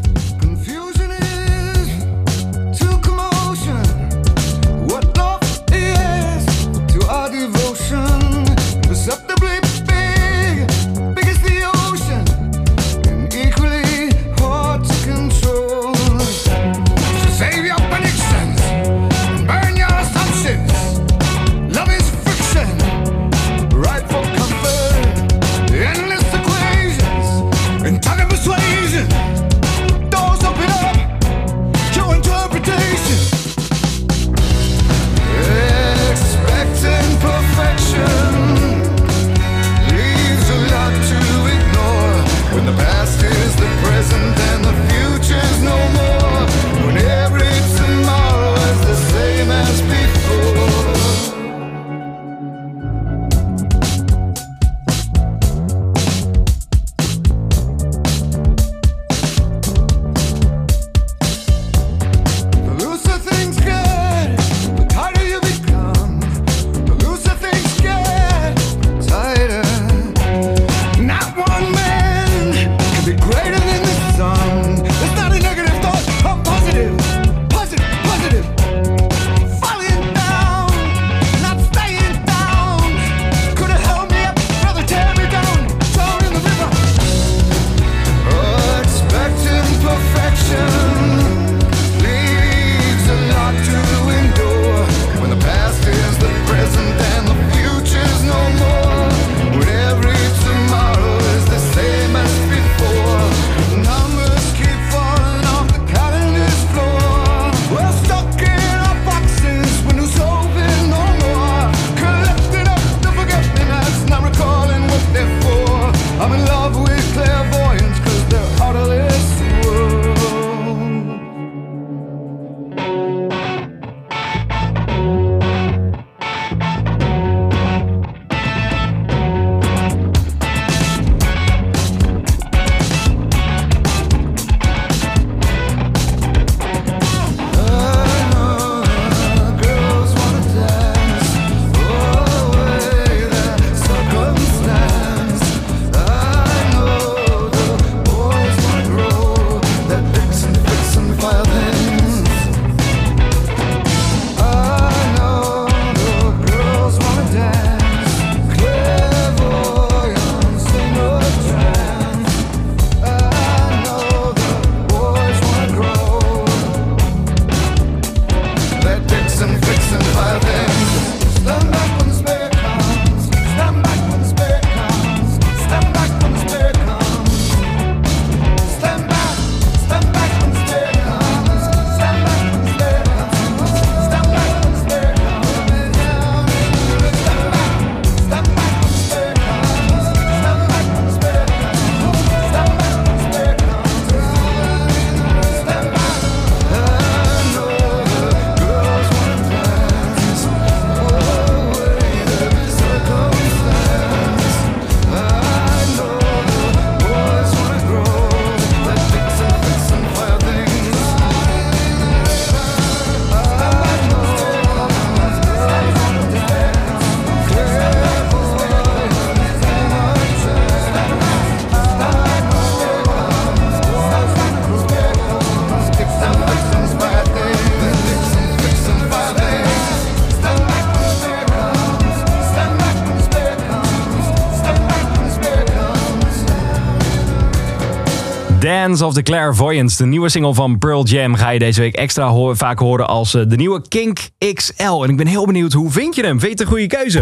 Dance of the Clairvoyance. De nieuwe single van Pearl Jam ga je deze week extra vaak horen als eh, de nieuwe Kink XL. En ik ben heel benieuwd, hoe vind je hem? Vind je het een goede keuze?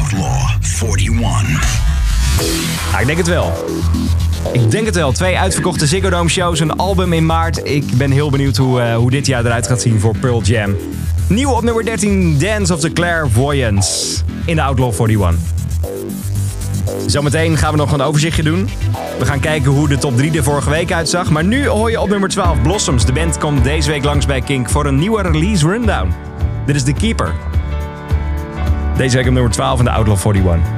Outlaw 41. Ah, ik denk het wel. Ik denk het wel. Twee uitverkochte Ziggo Dome shows, een album in maart. Ik ben heel benieuwd hoe, eh, hoe dit jaar eruit gaat zien voor Pearl Jam. Nieuw op nummer 13, Dance of the Clairvoyance in de Outlaw 41. Zometeen gaan we nog een overzichtje doen we gaan kijken hoe de top 3 er vorige week uitzag. Maar nu hoor je op nummer 12 Blossoms. De band komt deze week langs bij Kink voor een nieuwe release rundown. Dit is de Keeper. Deze week op nummer 12 in de Outlaw 41.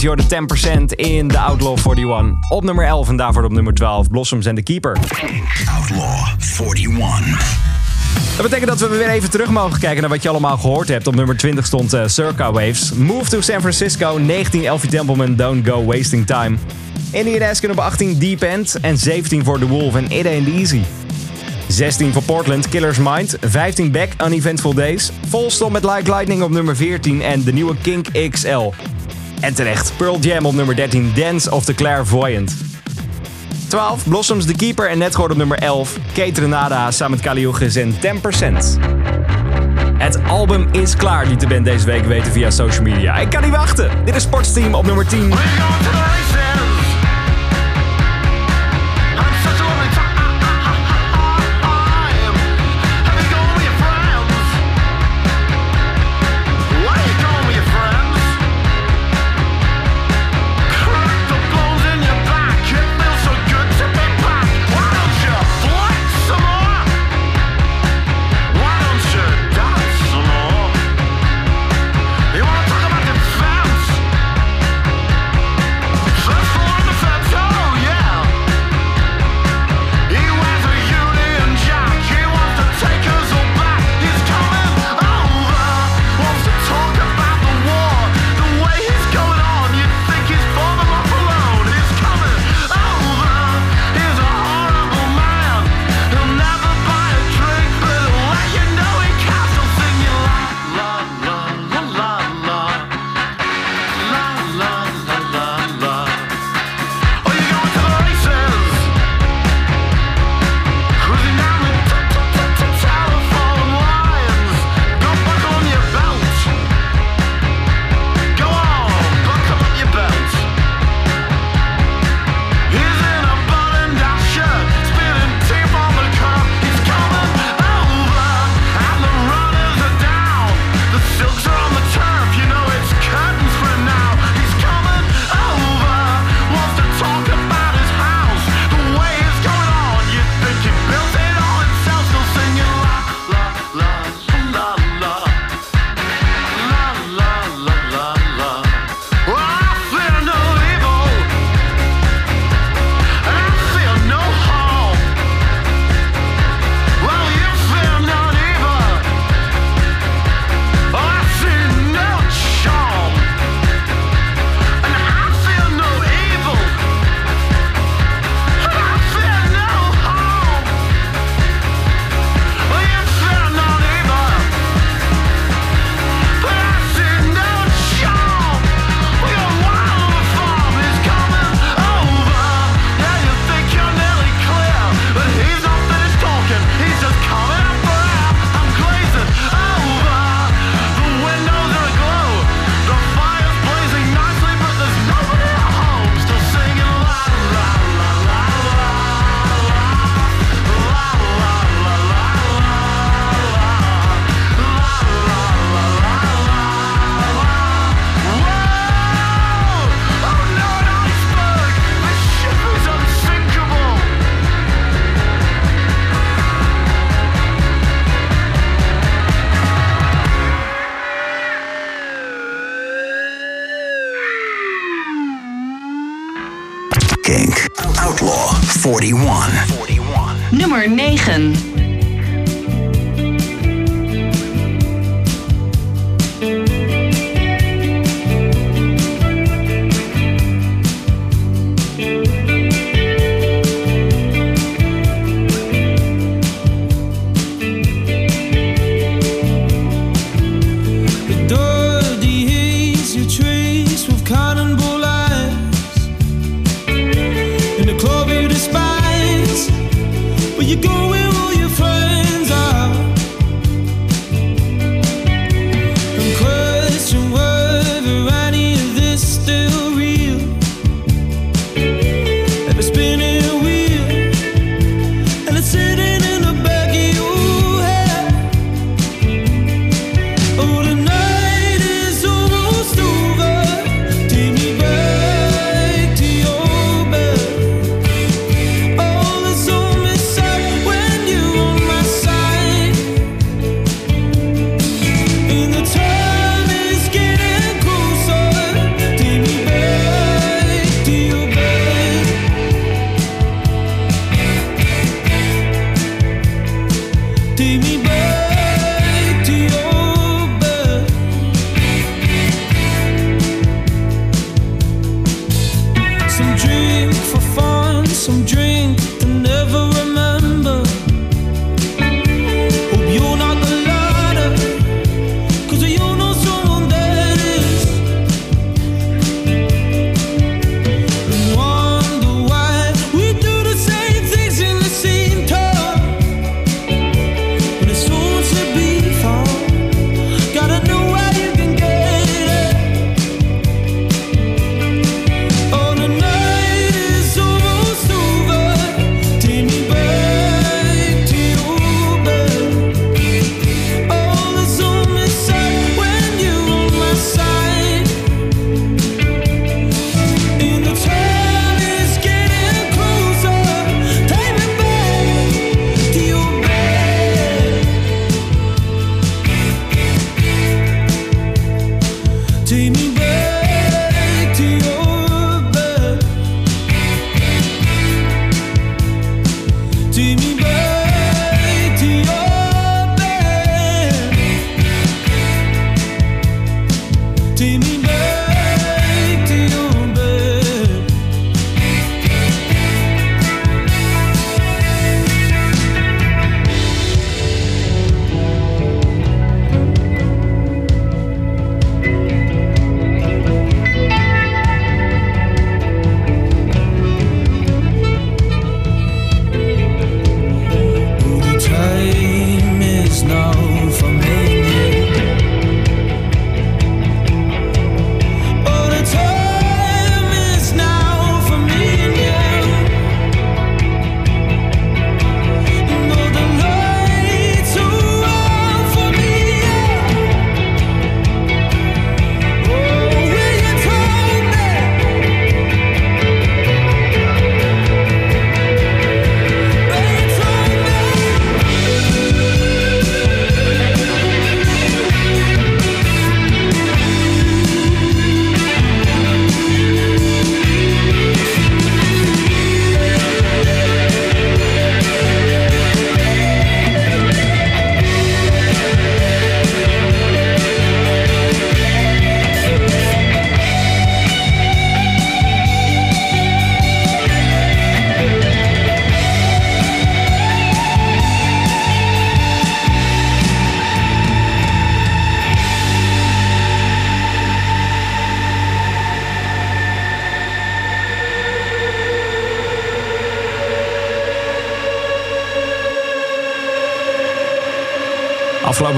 Jordan 10% in de Outlaw 41. Op nummer 11 en daarvoor op nummer 12 Blossoms en The Keeper. Outlaw 41. Dat betekent dat we weer even terug mogen kijken naar wat je allemaal gehoord hebt. Op nummer 20 stond uh, Circa Waves. Move to San Francisco, 19 Elfie Templeman, Don't Go Wasting Time. Indian Askin op 18 Deep End en 17 voor The Wolf en It Ain't Easy. 16 voor Portland, Killer's Mind. 15 Back, Uneventful Days. Vol stond met Like Lightning op nummer 14 en de nieuwe Kink XL. En terecht, Pearl Jam op nummer 13, Dance of the Clairvoyant. 12, Blossoms The Keeper en net geworden op nummer 11, Kate Renada samen met Kaliogis en 10%. Het album is klaar, liet de band deze week weten via social media. Ik kan niet wachten. Dit is Sportsteam op nummer 10.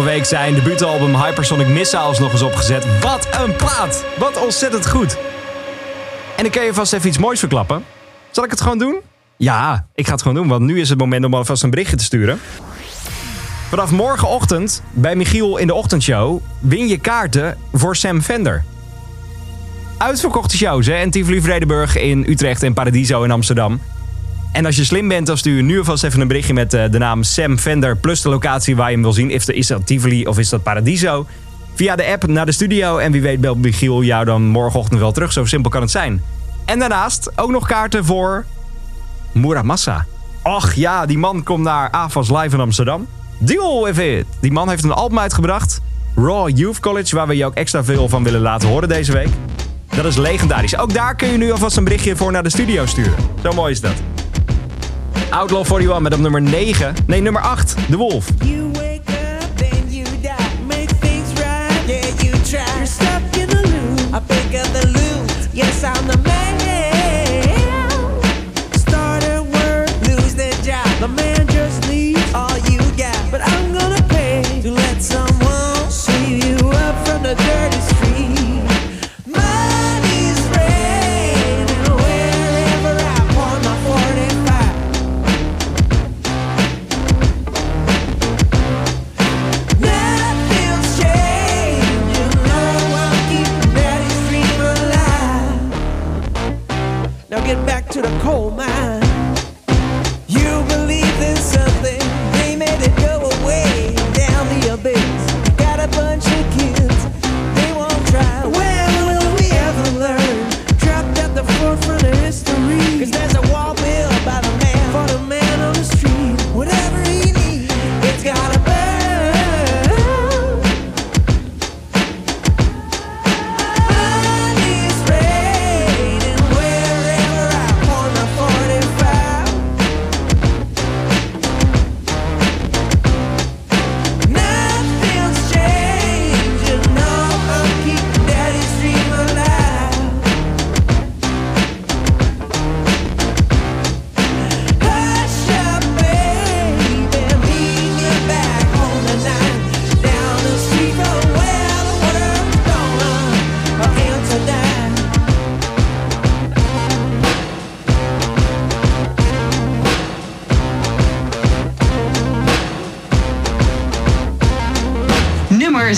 Afgelopen week zijn debuutalbum Hypersonic Missiles nog eens opgezet. Wat een plaat! Wat ontzettend goed. En ik kan je vast even iets moois verklappen. Zal ik het gewoon doen? Ja, ik ga het gewoon doen, want nu is het moment om alvast een berichtje te sturen. Vanaf morgenochtend bij Michiel in de ochtendshow win je kaarten voor Sam Vender. Uitverkochte shows hè, in Tivoli Vredenburg in Utrecht en Paradiso in Amsterdam. En als je slim bent, dan stuur je nu alvast even een berichtje met eh, de naam Sam Vender plus de locatie waar je hem wil zien. Is dat- Tivoli of is dat Paradiso? Via de app naar de studio en wie weet belt Michiel jou dan morgenochtend wel terug. Zo simpel kan het zijn. En daarnaast ook nog kaarten voor Muramasa. Och ja, die man komt naar AFAS Live in Amsterdam. Deal with it! Die man heeft een album uitgebracht. Raw Youth College, waar we je ook extra veel van willen laten horen deze week. Dat is legendarisch. Ook daar kun je nu alvast een berichtje voor naar de studio sturen. Zo mooi is dat. Outlaw 41 met op nummer 9. Nee, nummer 8. De Wolf. You wake up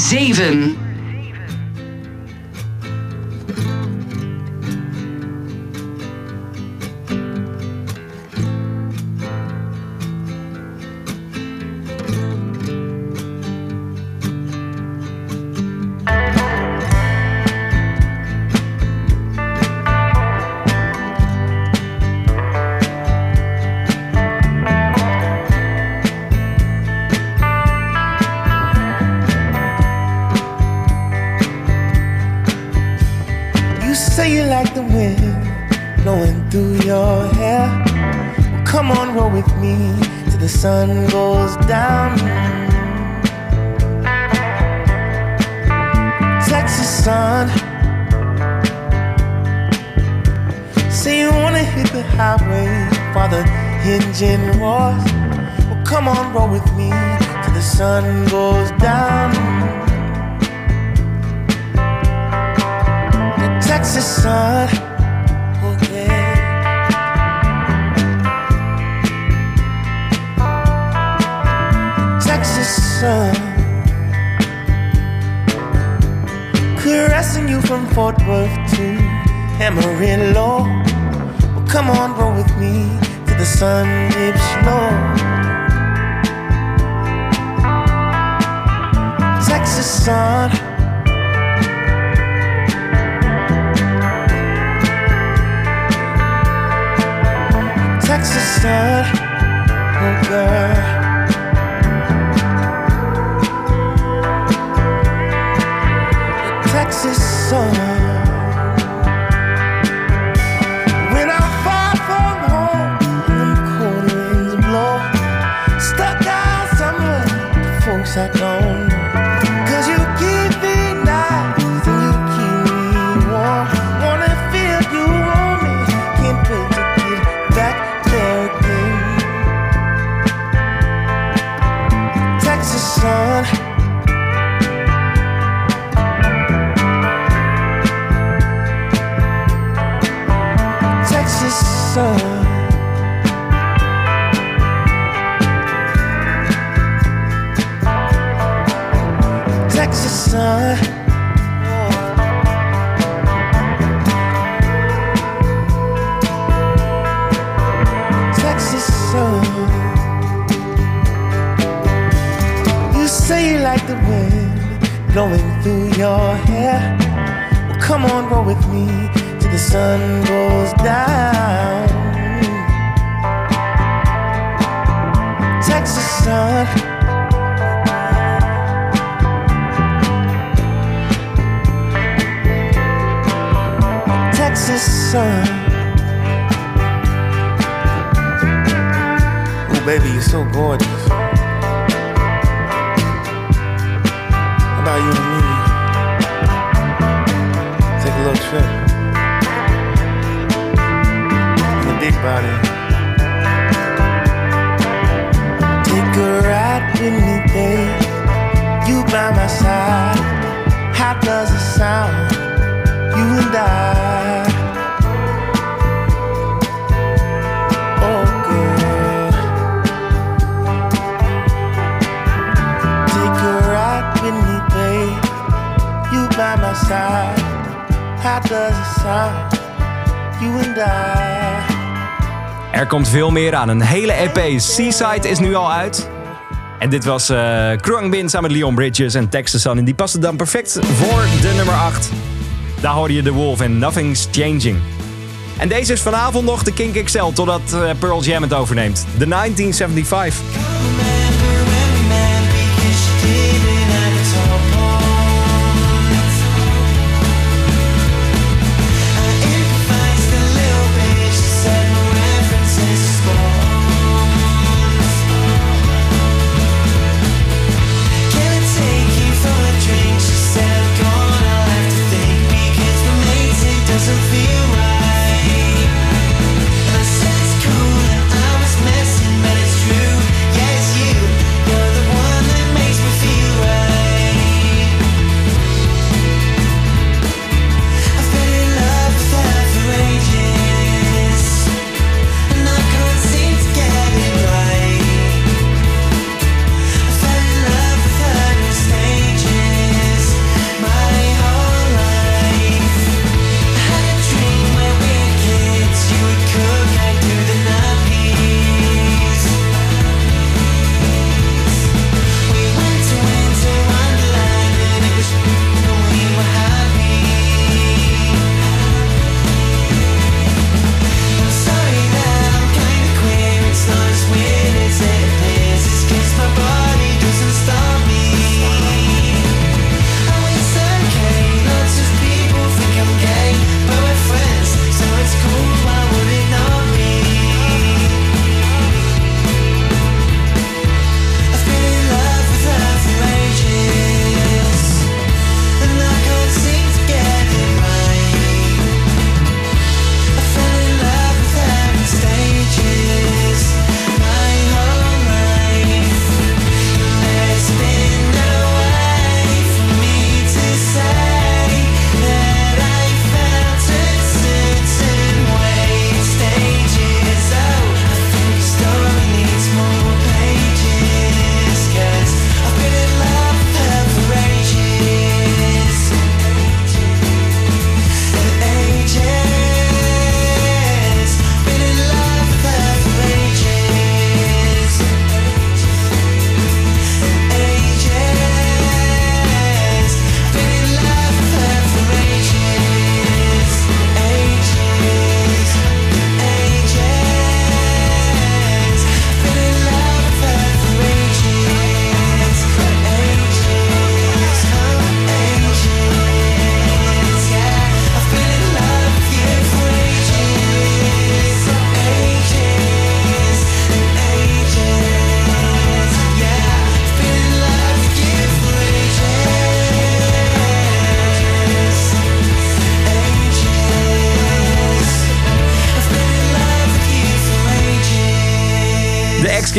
7. Texas sun. Texas sun. Oh, baby, you're so gorgeous. How about you and me? Take a little trip. In the big body. With me, babe. You by my side. How does it sound? You and I. Oh. Take a ride with. You by my side. How does it sound? You and I. Er komt veel meer aan. Een hele EP. Seaside is nu al uit. En dit was Bin samen met Leon Bridges en Texas. En die paste dan perfect voor de nummer 8. Daar hoorde je The Wolf en Nothing's Changing. En deze is vanavond nog de Kink XL totdat eh, Pearl Jam het overneemt. De 1975.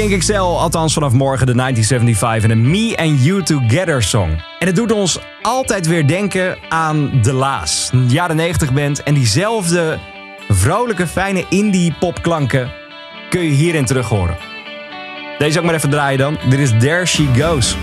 King XL, althans vanaf morgen de 1975 en een Me and You Together song. En het doet ons altijd weer denken aan De Laas. Een jaren 90 band en diezelfde vrolijke, fijne indie popklanken kun je hierin terug horen. Deze ook maar even draaien dan. Dit is There She Goes.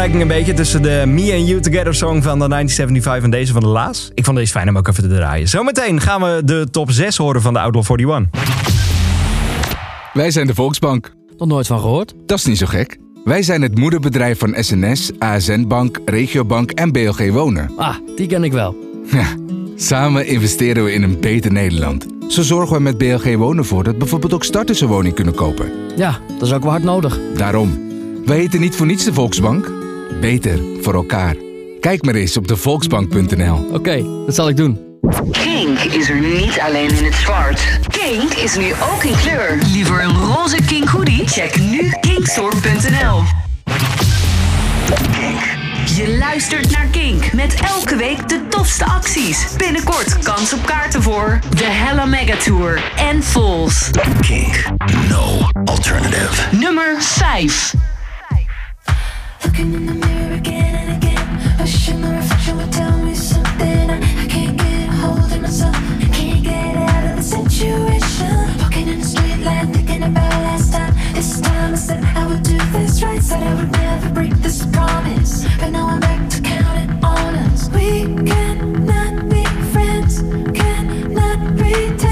Vergelijking een beetje tussen de Me and You Together song van de 1975 en deze van de Laas? Ik vond deze fijn om ook even te draaien. Zometeen gaan we de top 6 horen van de Outlaw 41. Wij zijn de Volksbank. Nog nooit van gehoord? Dat is niet zo gek. Wij zijn het moederbedrijf van SNS, ASN Bank, Regiobank en BLG Wonen. Ah, die ken ik wel. Ja, samen investeren we in een beter Nederland. Zo zorgen we met BLG Wonen voor dat bijvoorbeeld ook starters een woning kunnen kopen. Ja, dat is ook wel hard nodig. Daarom. Wij heten niet voor niets de Volksbank. Beter voor elkaar. Kijk maar eens op de volksbank.nl. Oké, dat zal ik doen. Kink is er niet alleen in het zwart. Kink is nu ook in kleur. Liever een roze Kink hoodie? Check nu kinkstore.nl. Je luistert naar Kink met elke week de tofste acties. Binnenkort kans op kaarten voor de Hella Mega Tour en Falls. Kink. No alternative. Nummer 5. Looking in the mirror again and again. Wishing the reflection would tell me something. I, I can't get a hold of myself. I can't get out of the situation. Walking in the street light, thinking about last time. This time I said I would do this right. Said I would never break this promise. But now I'm back to counting on us. We cannot be friends. Cannot pretend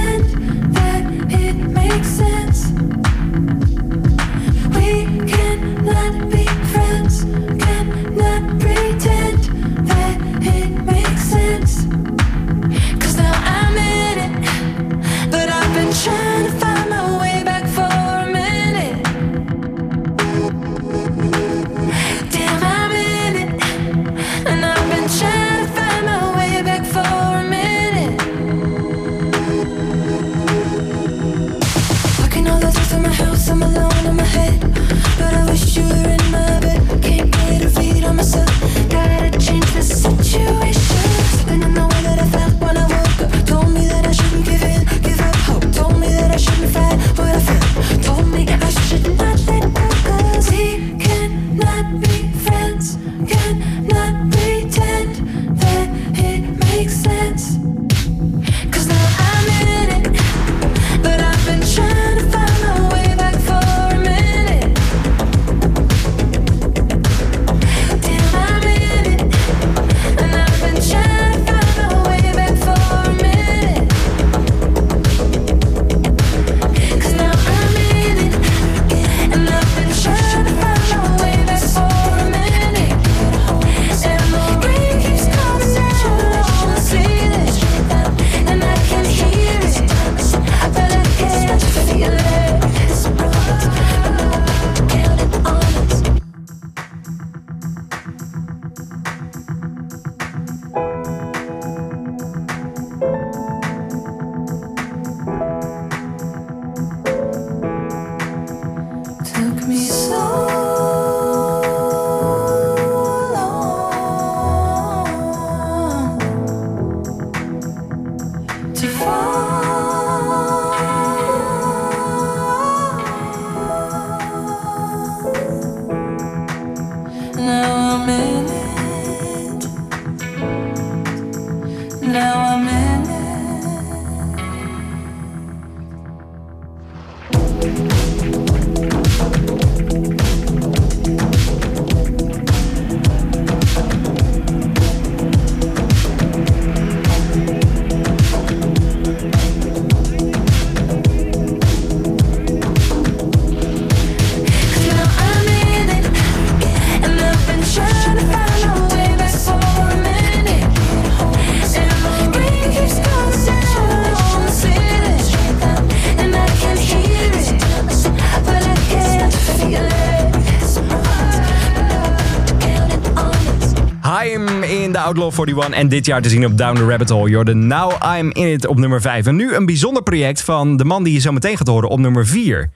Outlaw 41 en dit jaar te zien op Down the Rabbit Hole. Jordan, Now I'm In It op nummer 5. En nu een bijzonder project van de man die je zo meteen gaat horen op nummer 4.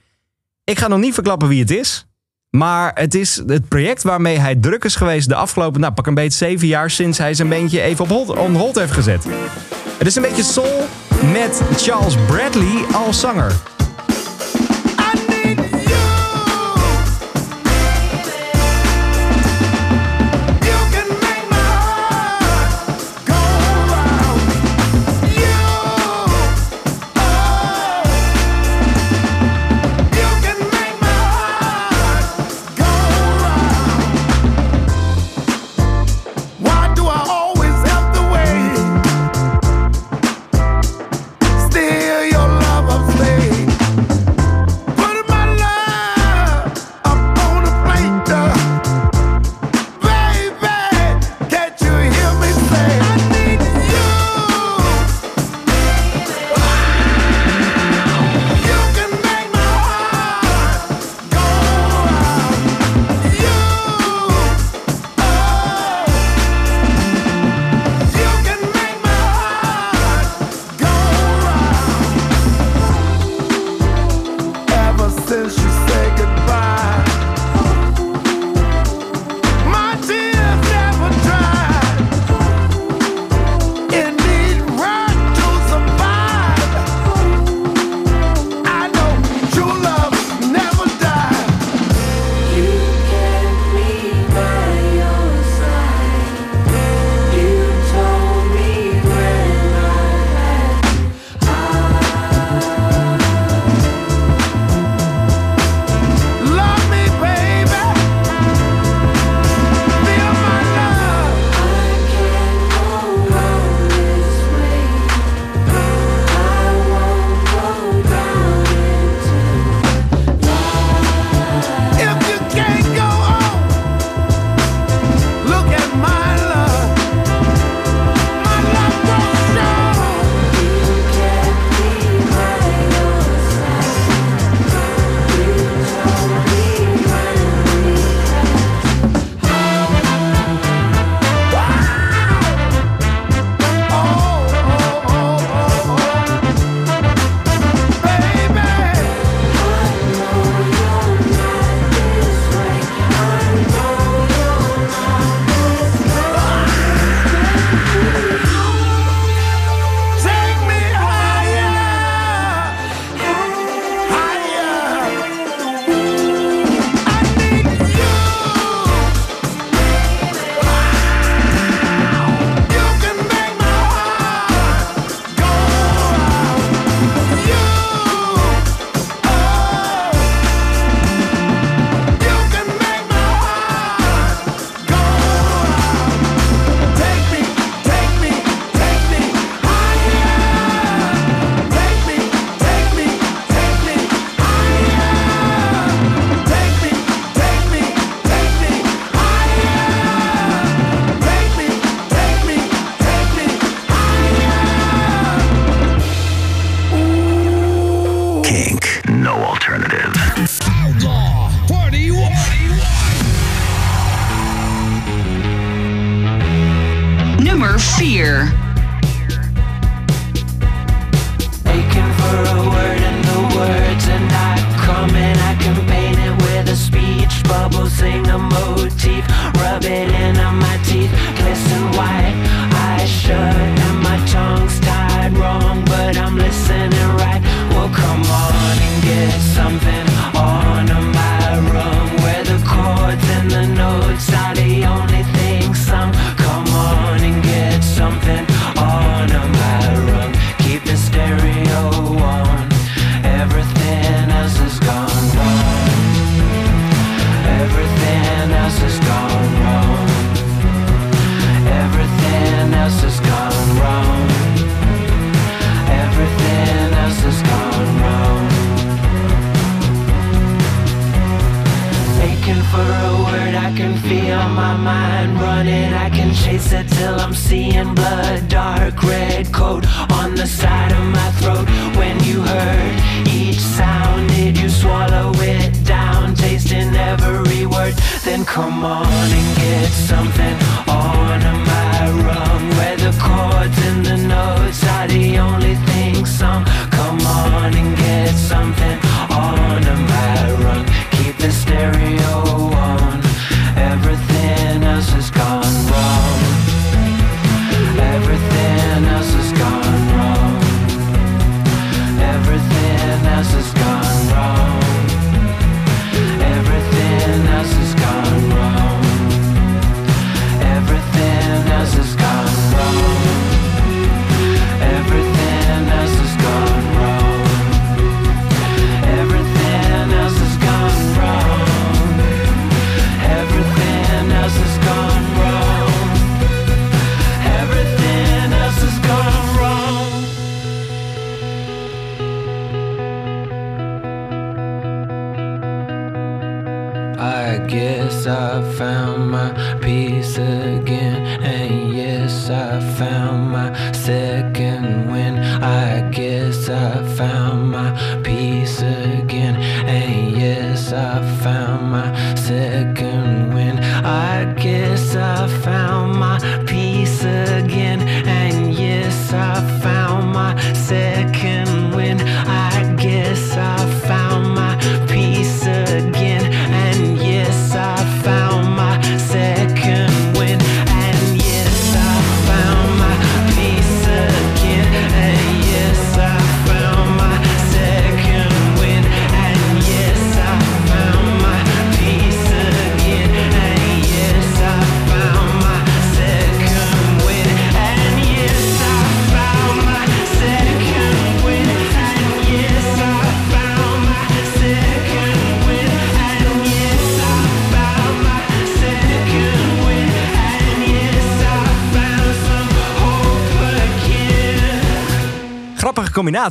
Ik ga nog niet verklappen wie het is. Maar het is het project waarmee hij druk is geweest de afgelopen, nou pak een beetje zeven jaar sinds hij zijn beentje even op hold, on hold heeft gezet. Het is een beetje soul met Charles Bradley als zanger.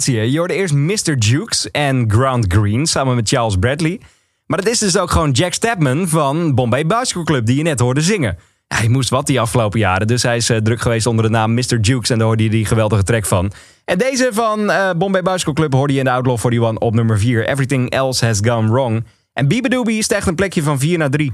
Je hoorde eerst Mr. Jukes en Ground Green samen met Charles Bradley. Maar dat is dus ook gewoon Jack Stepman van Bombay Bicycle Club die je net hoorde zingen. Hij moest wat die afgelopen jaren, dus hij is eh, druk geweest onder de naam Mr. Jukes en daar hoorde je die geweldige track van. En deze van uh, Bombay Bicycle Club hoorde je in de Outlaw 41 op nummer 4. Everything Else Has Gone Wrong. En Biba is echt een plekje van 4 naar 3.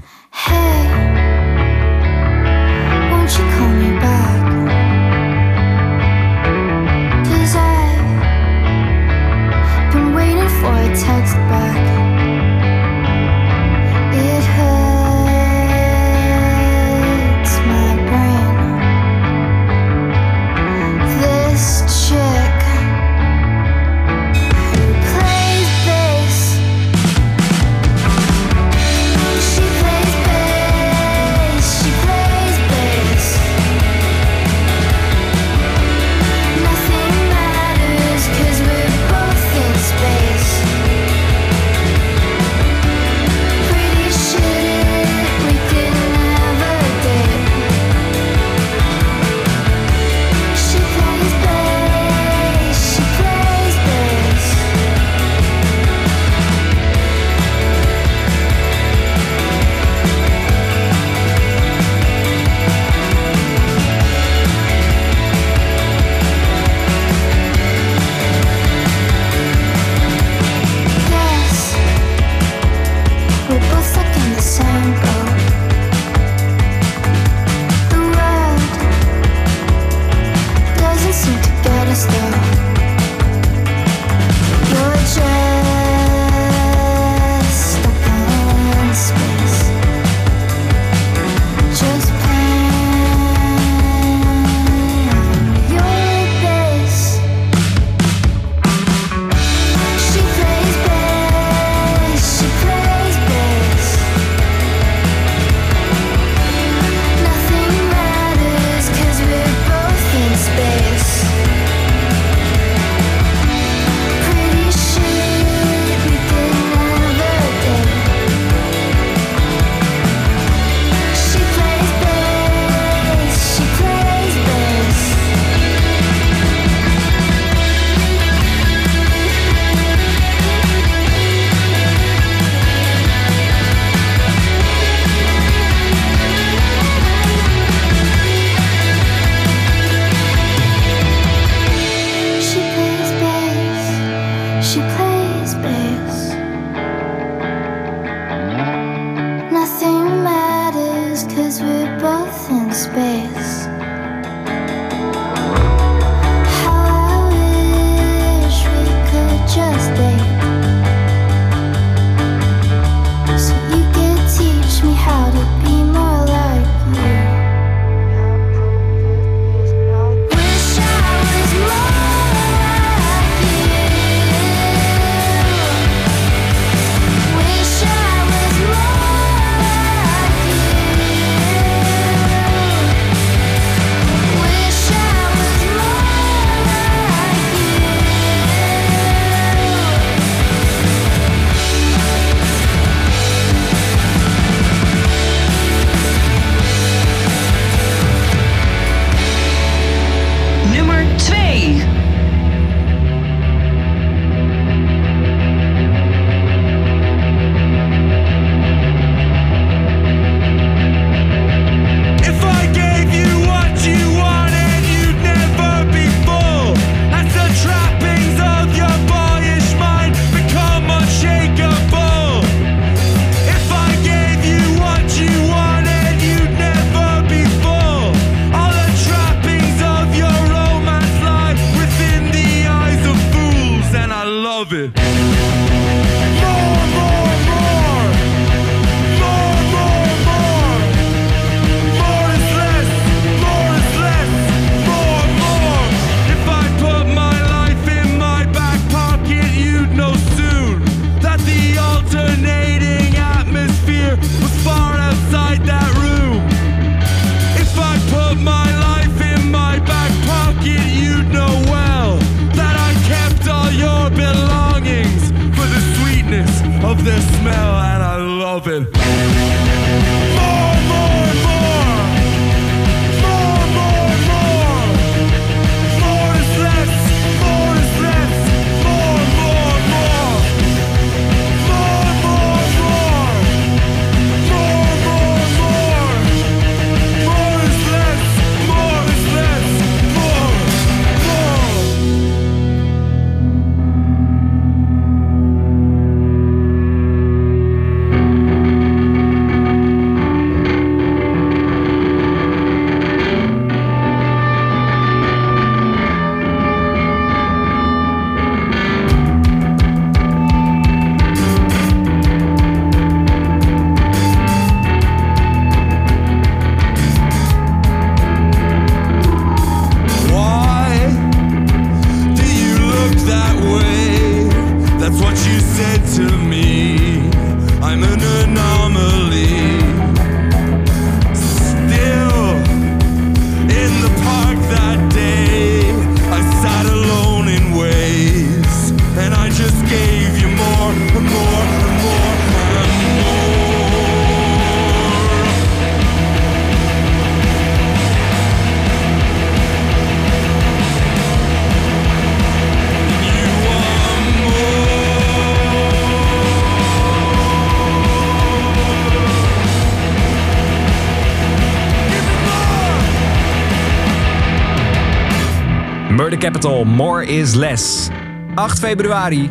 More is Less. 8 februari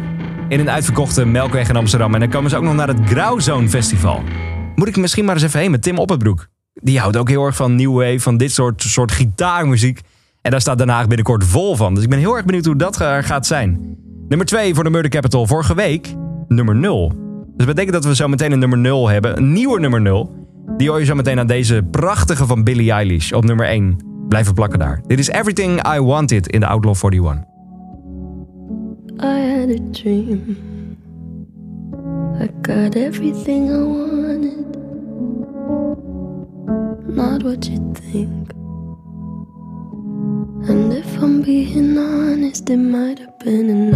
in een uitverkochte Melkweg in Amsterdam. En dan komen ze ook nog naar het Grauwzone Festival. Moet ik misschien maar eens even heen met Tim Opperbroek. Die houdt ook heel erg van New Wave, van dit soort, soort gitaarmuziek. En daar staat Den Haag binnenkort vol van. Dus ik ben heel erg benieuwd hoe dat eh, gaat zijn. Nummer 2 voor de Murder Capital. Vorige week nummer 0. Dus dat betekent dat we zo meteen een nummer 0 hebben. Een nieuwe nummer 0. Die hoor je zo meteen aan deze prachtige van Billie Eilish op nummer 1. blijven plakken daar. Dit is Everything I Wanted in de Outlaw 41. I had a dream. I got everything I wanted. Not what you think. And if I'm being honest, it might have been enough.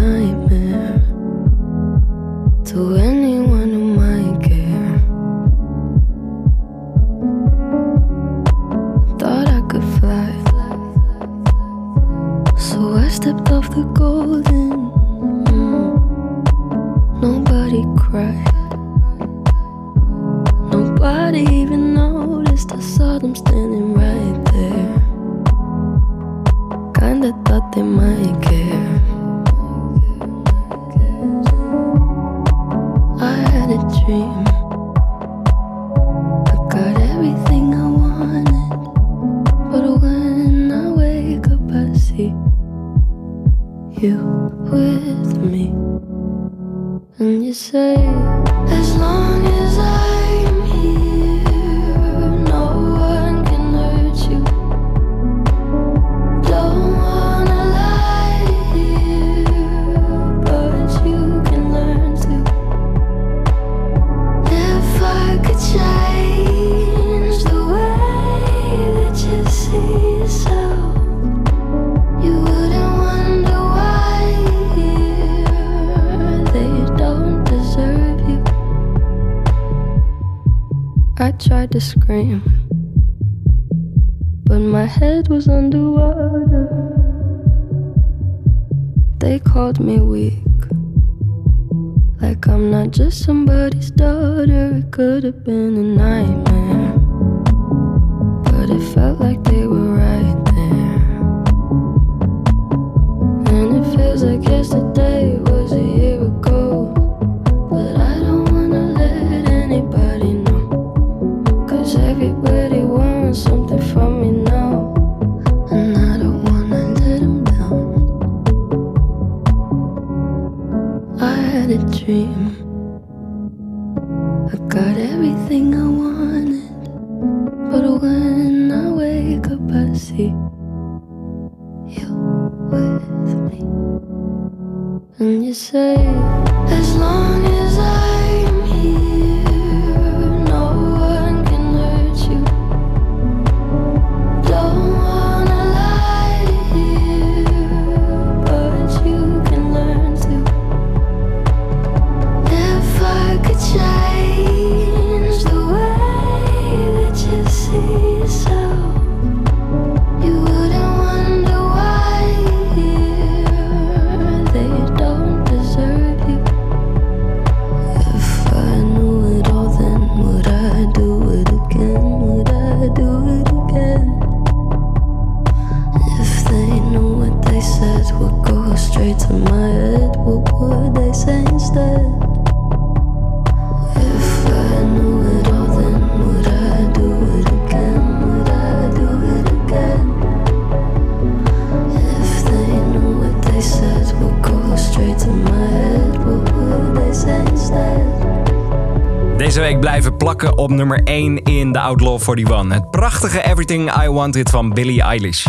Nummer 1 in de Outlaw 41. Het prachtige Everything I Wanted van Billie Eilish.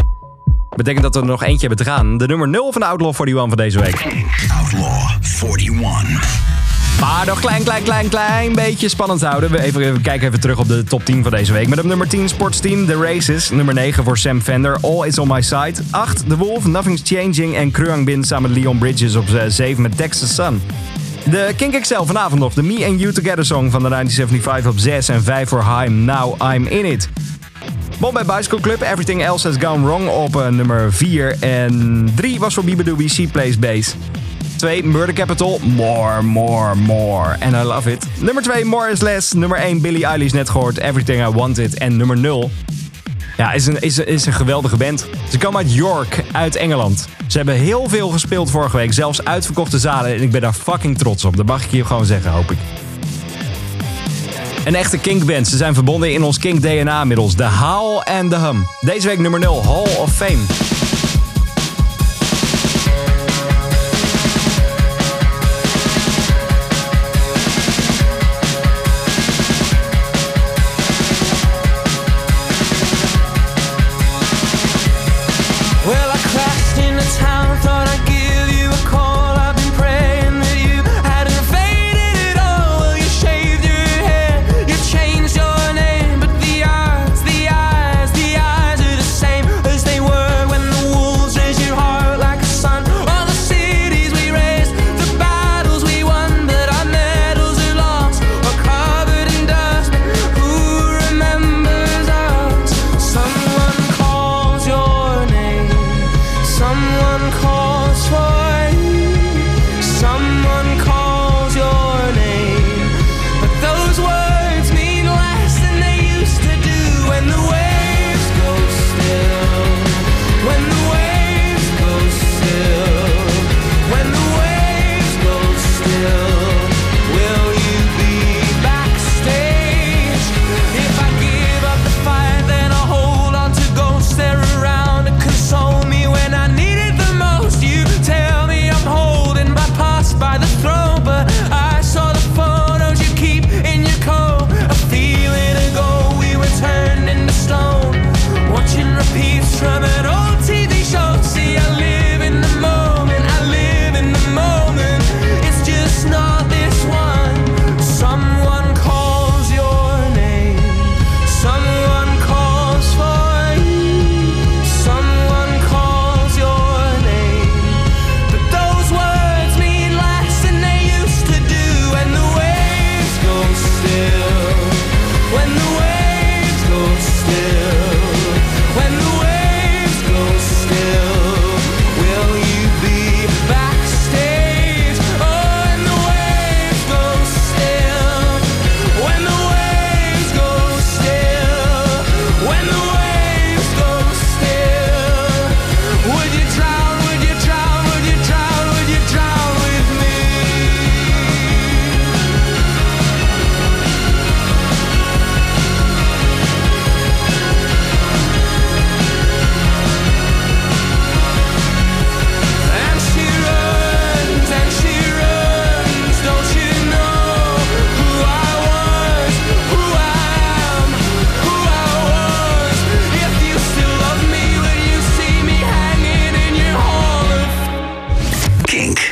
Betekent dat we er nog eentje hebben te gaan. De nummer 0 van de Outlaw 41 van deze week. Outlaw 41. Maar nog klein, klein, klein, klein beetje spannend houden. We even, we kijken even terug op de top 10 van deze week. Met op nummer 10 Sportsteam The Races. Nummer 9 voor Sam Fender, All Is On My Side. 8 The Wolf, Nothing's Changing. En Kruang Bin samen met Leon Bridges op 7 met Texas Sun. De Kink XL vanavond nog. De Me and You Together song van de 1975 op 6. En 5 voor Haim, Now I'm In It. Bombay Bicycle Club, Everything Else Has Gone Wrong op eh, nummer 4. En 3 was voor Bibadoobie, She Plays Bass. 2, Murder Capital, More, More, More. And I love it. Nummer 2, More is Less. Nummer 1, Billie Eilish, net gehoord, Everything I Wanted. En nummer 0, ja, is een, is, is een geweldige band. Ze komen uit York, uit Engeland. Ze hebben heel veel gespeeld vorige week, zelfs uitverkochte zalen. En ik ben daar fucking trots op. Dat mag ik hier gewoon zeggen, hoop ik. Een echte kinkband. Ze zijn verbonden in ons kink DNA middels de Howl en de Hum. Deze week nummer 0, Hall of Fame.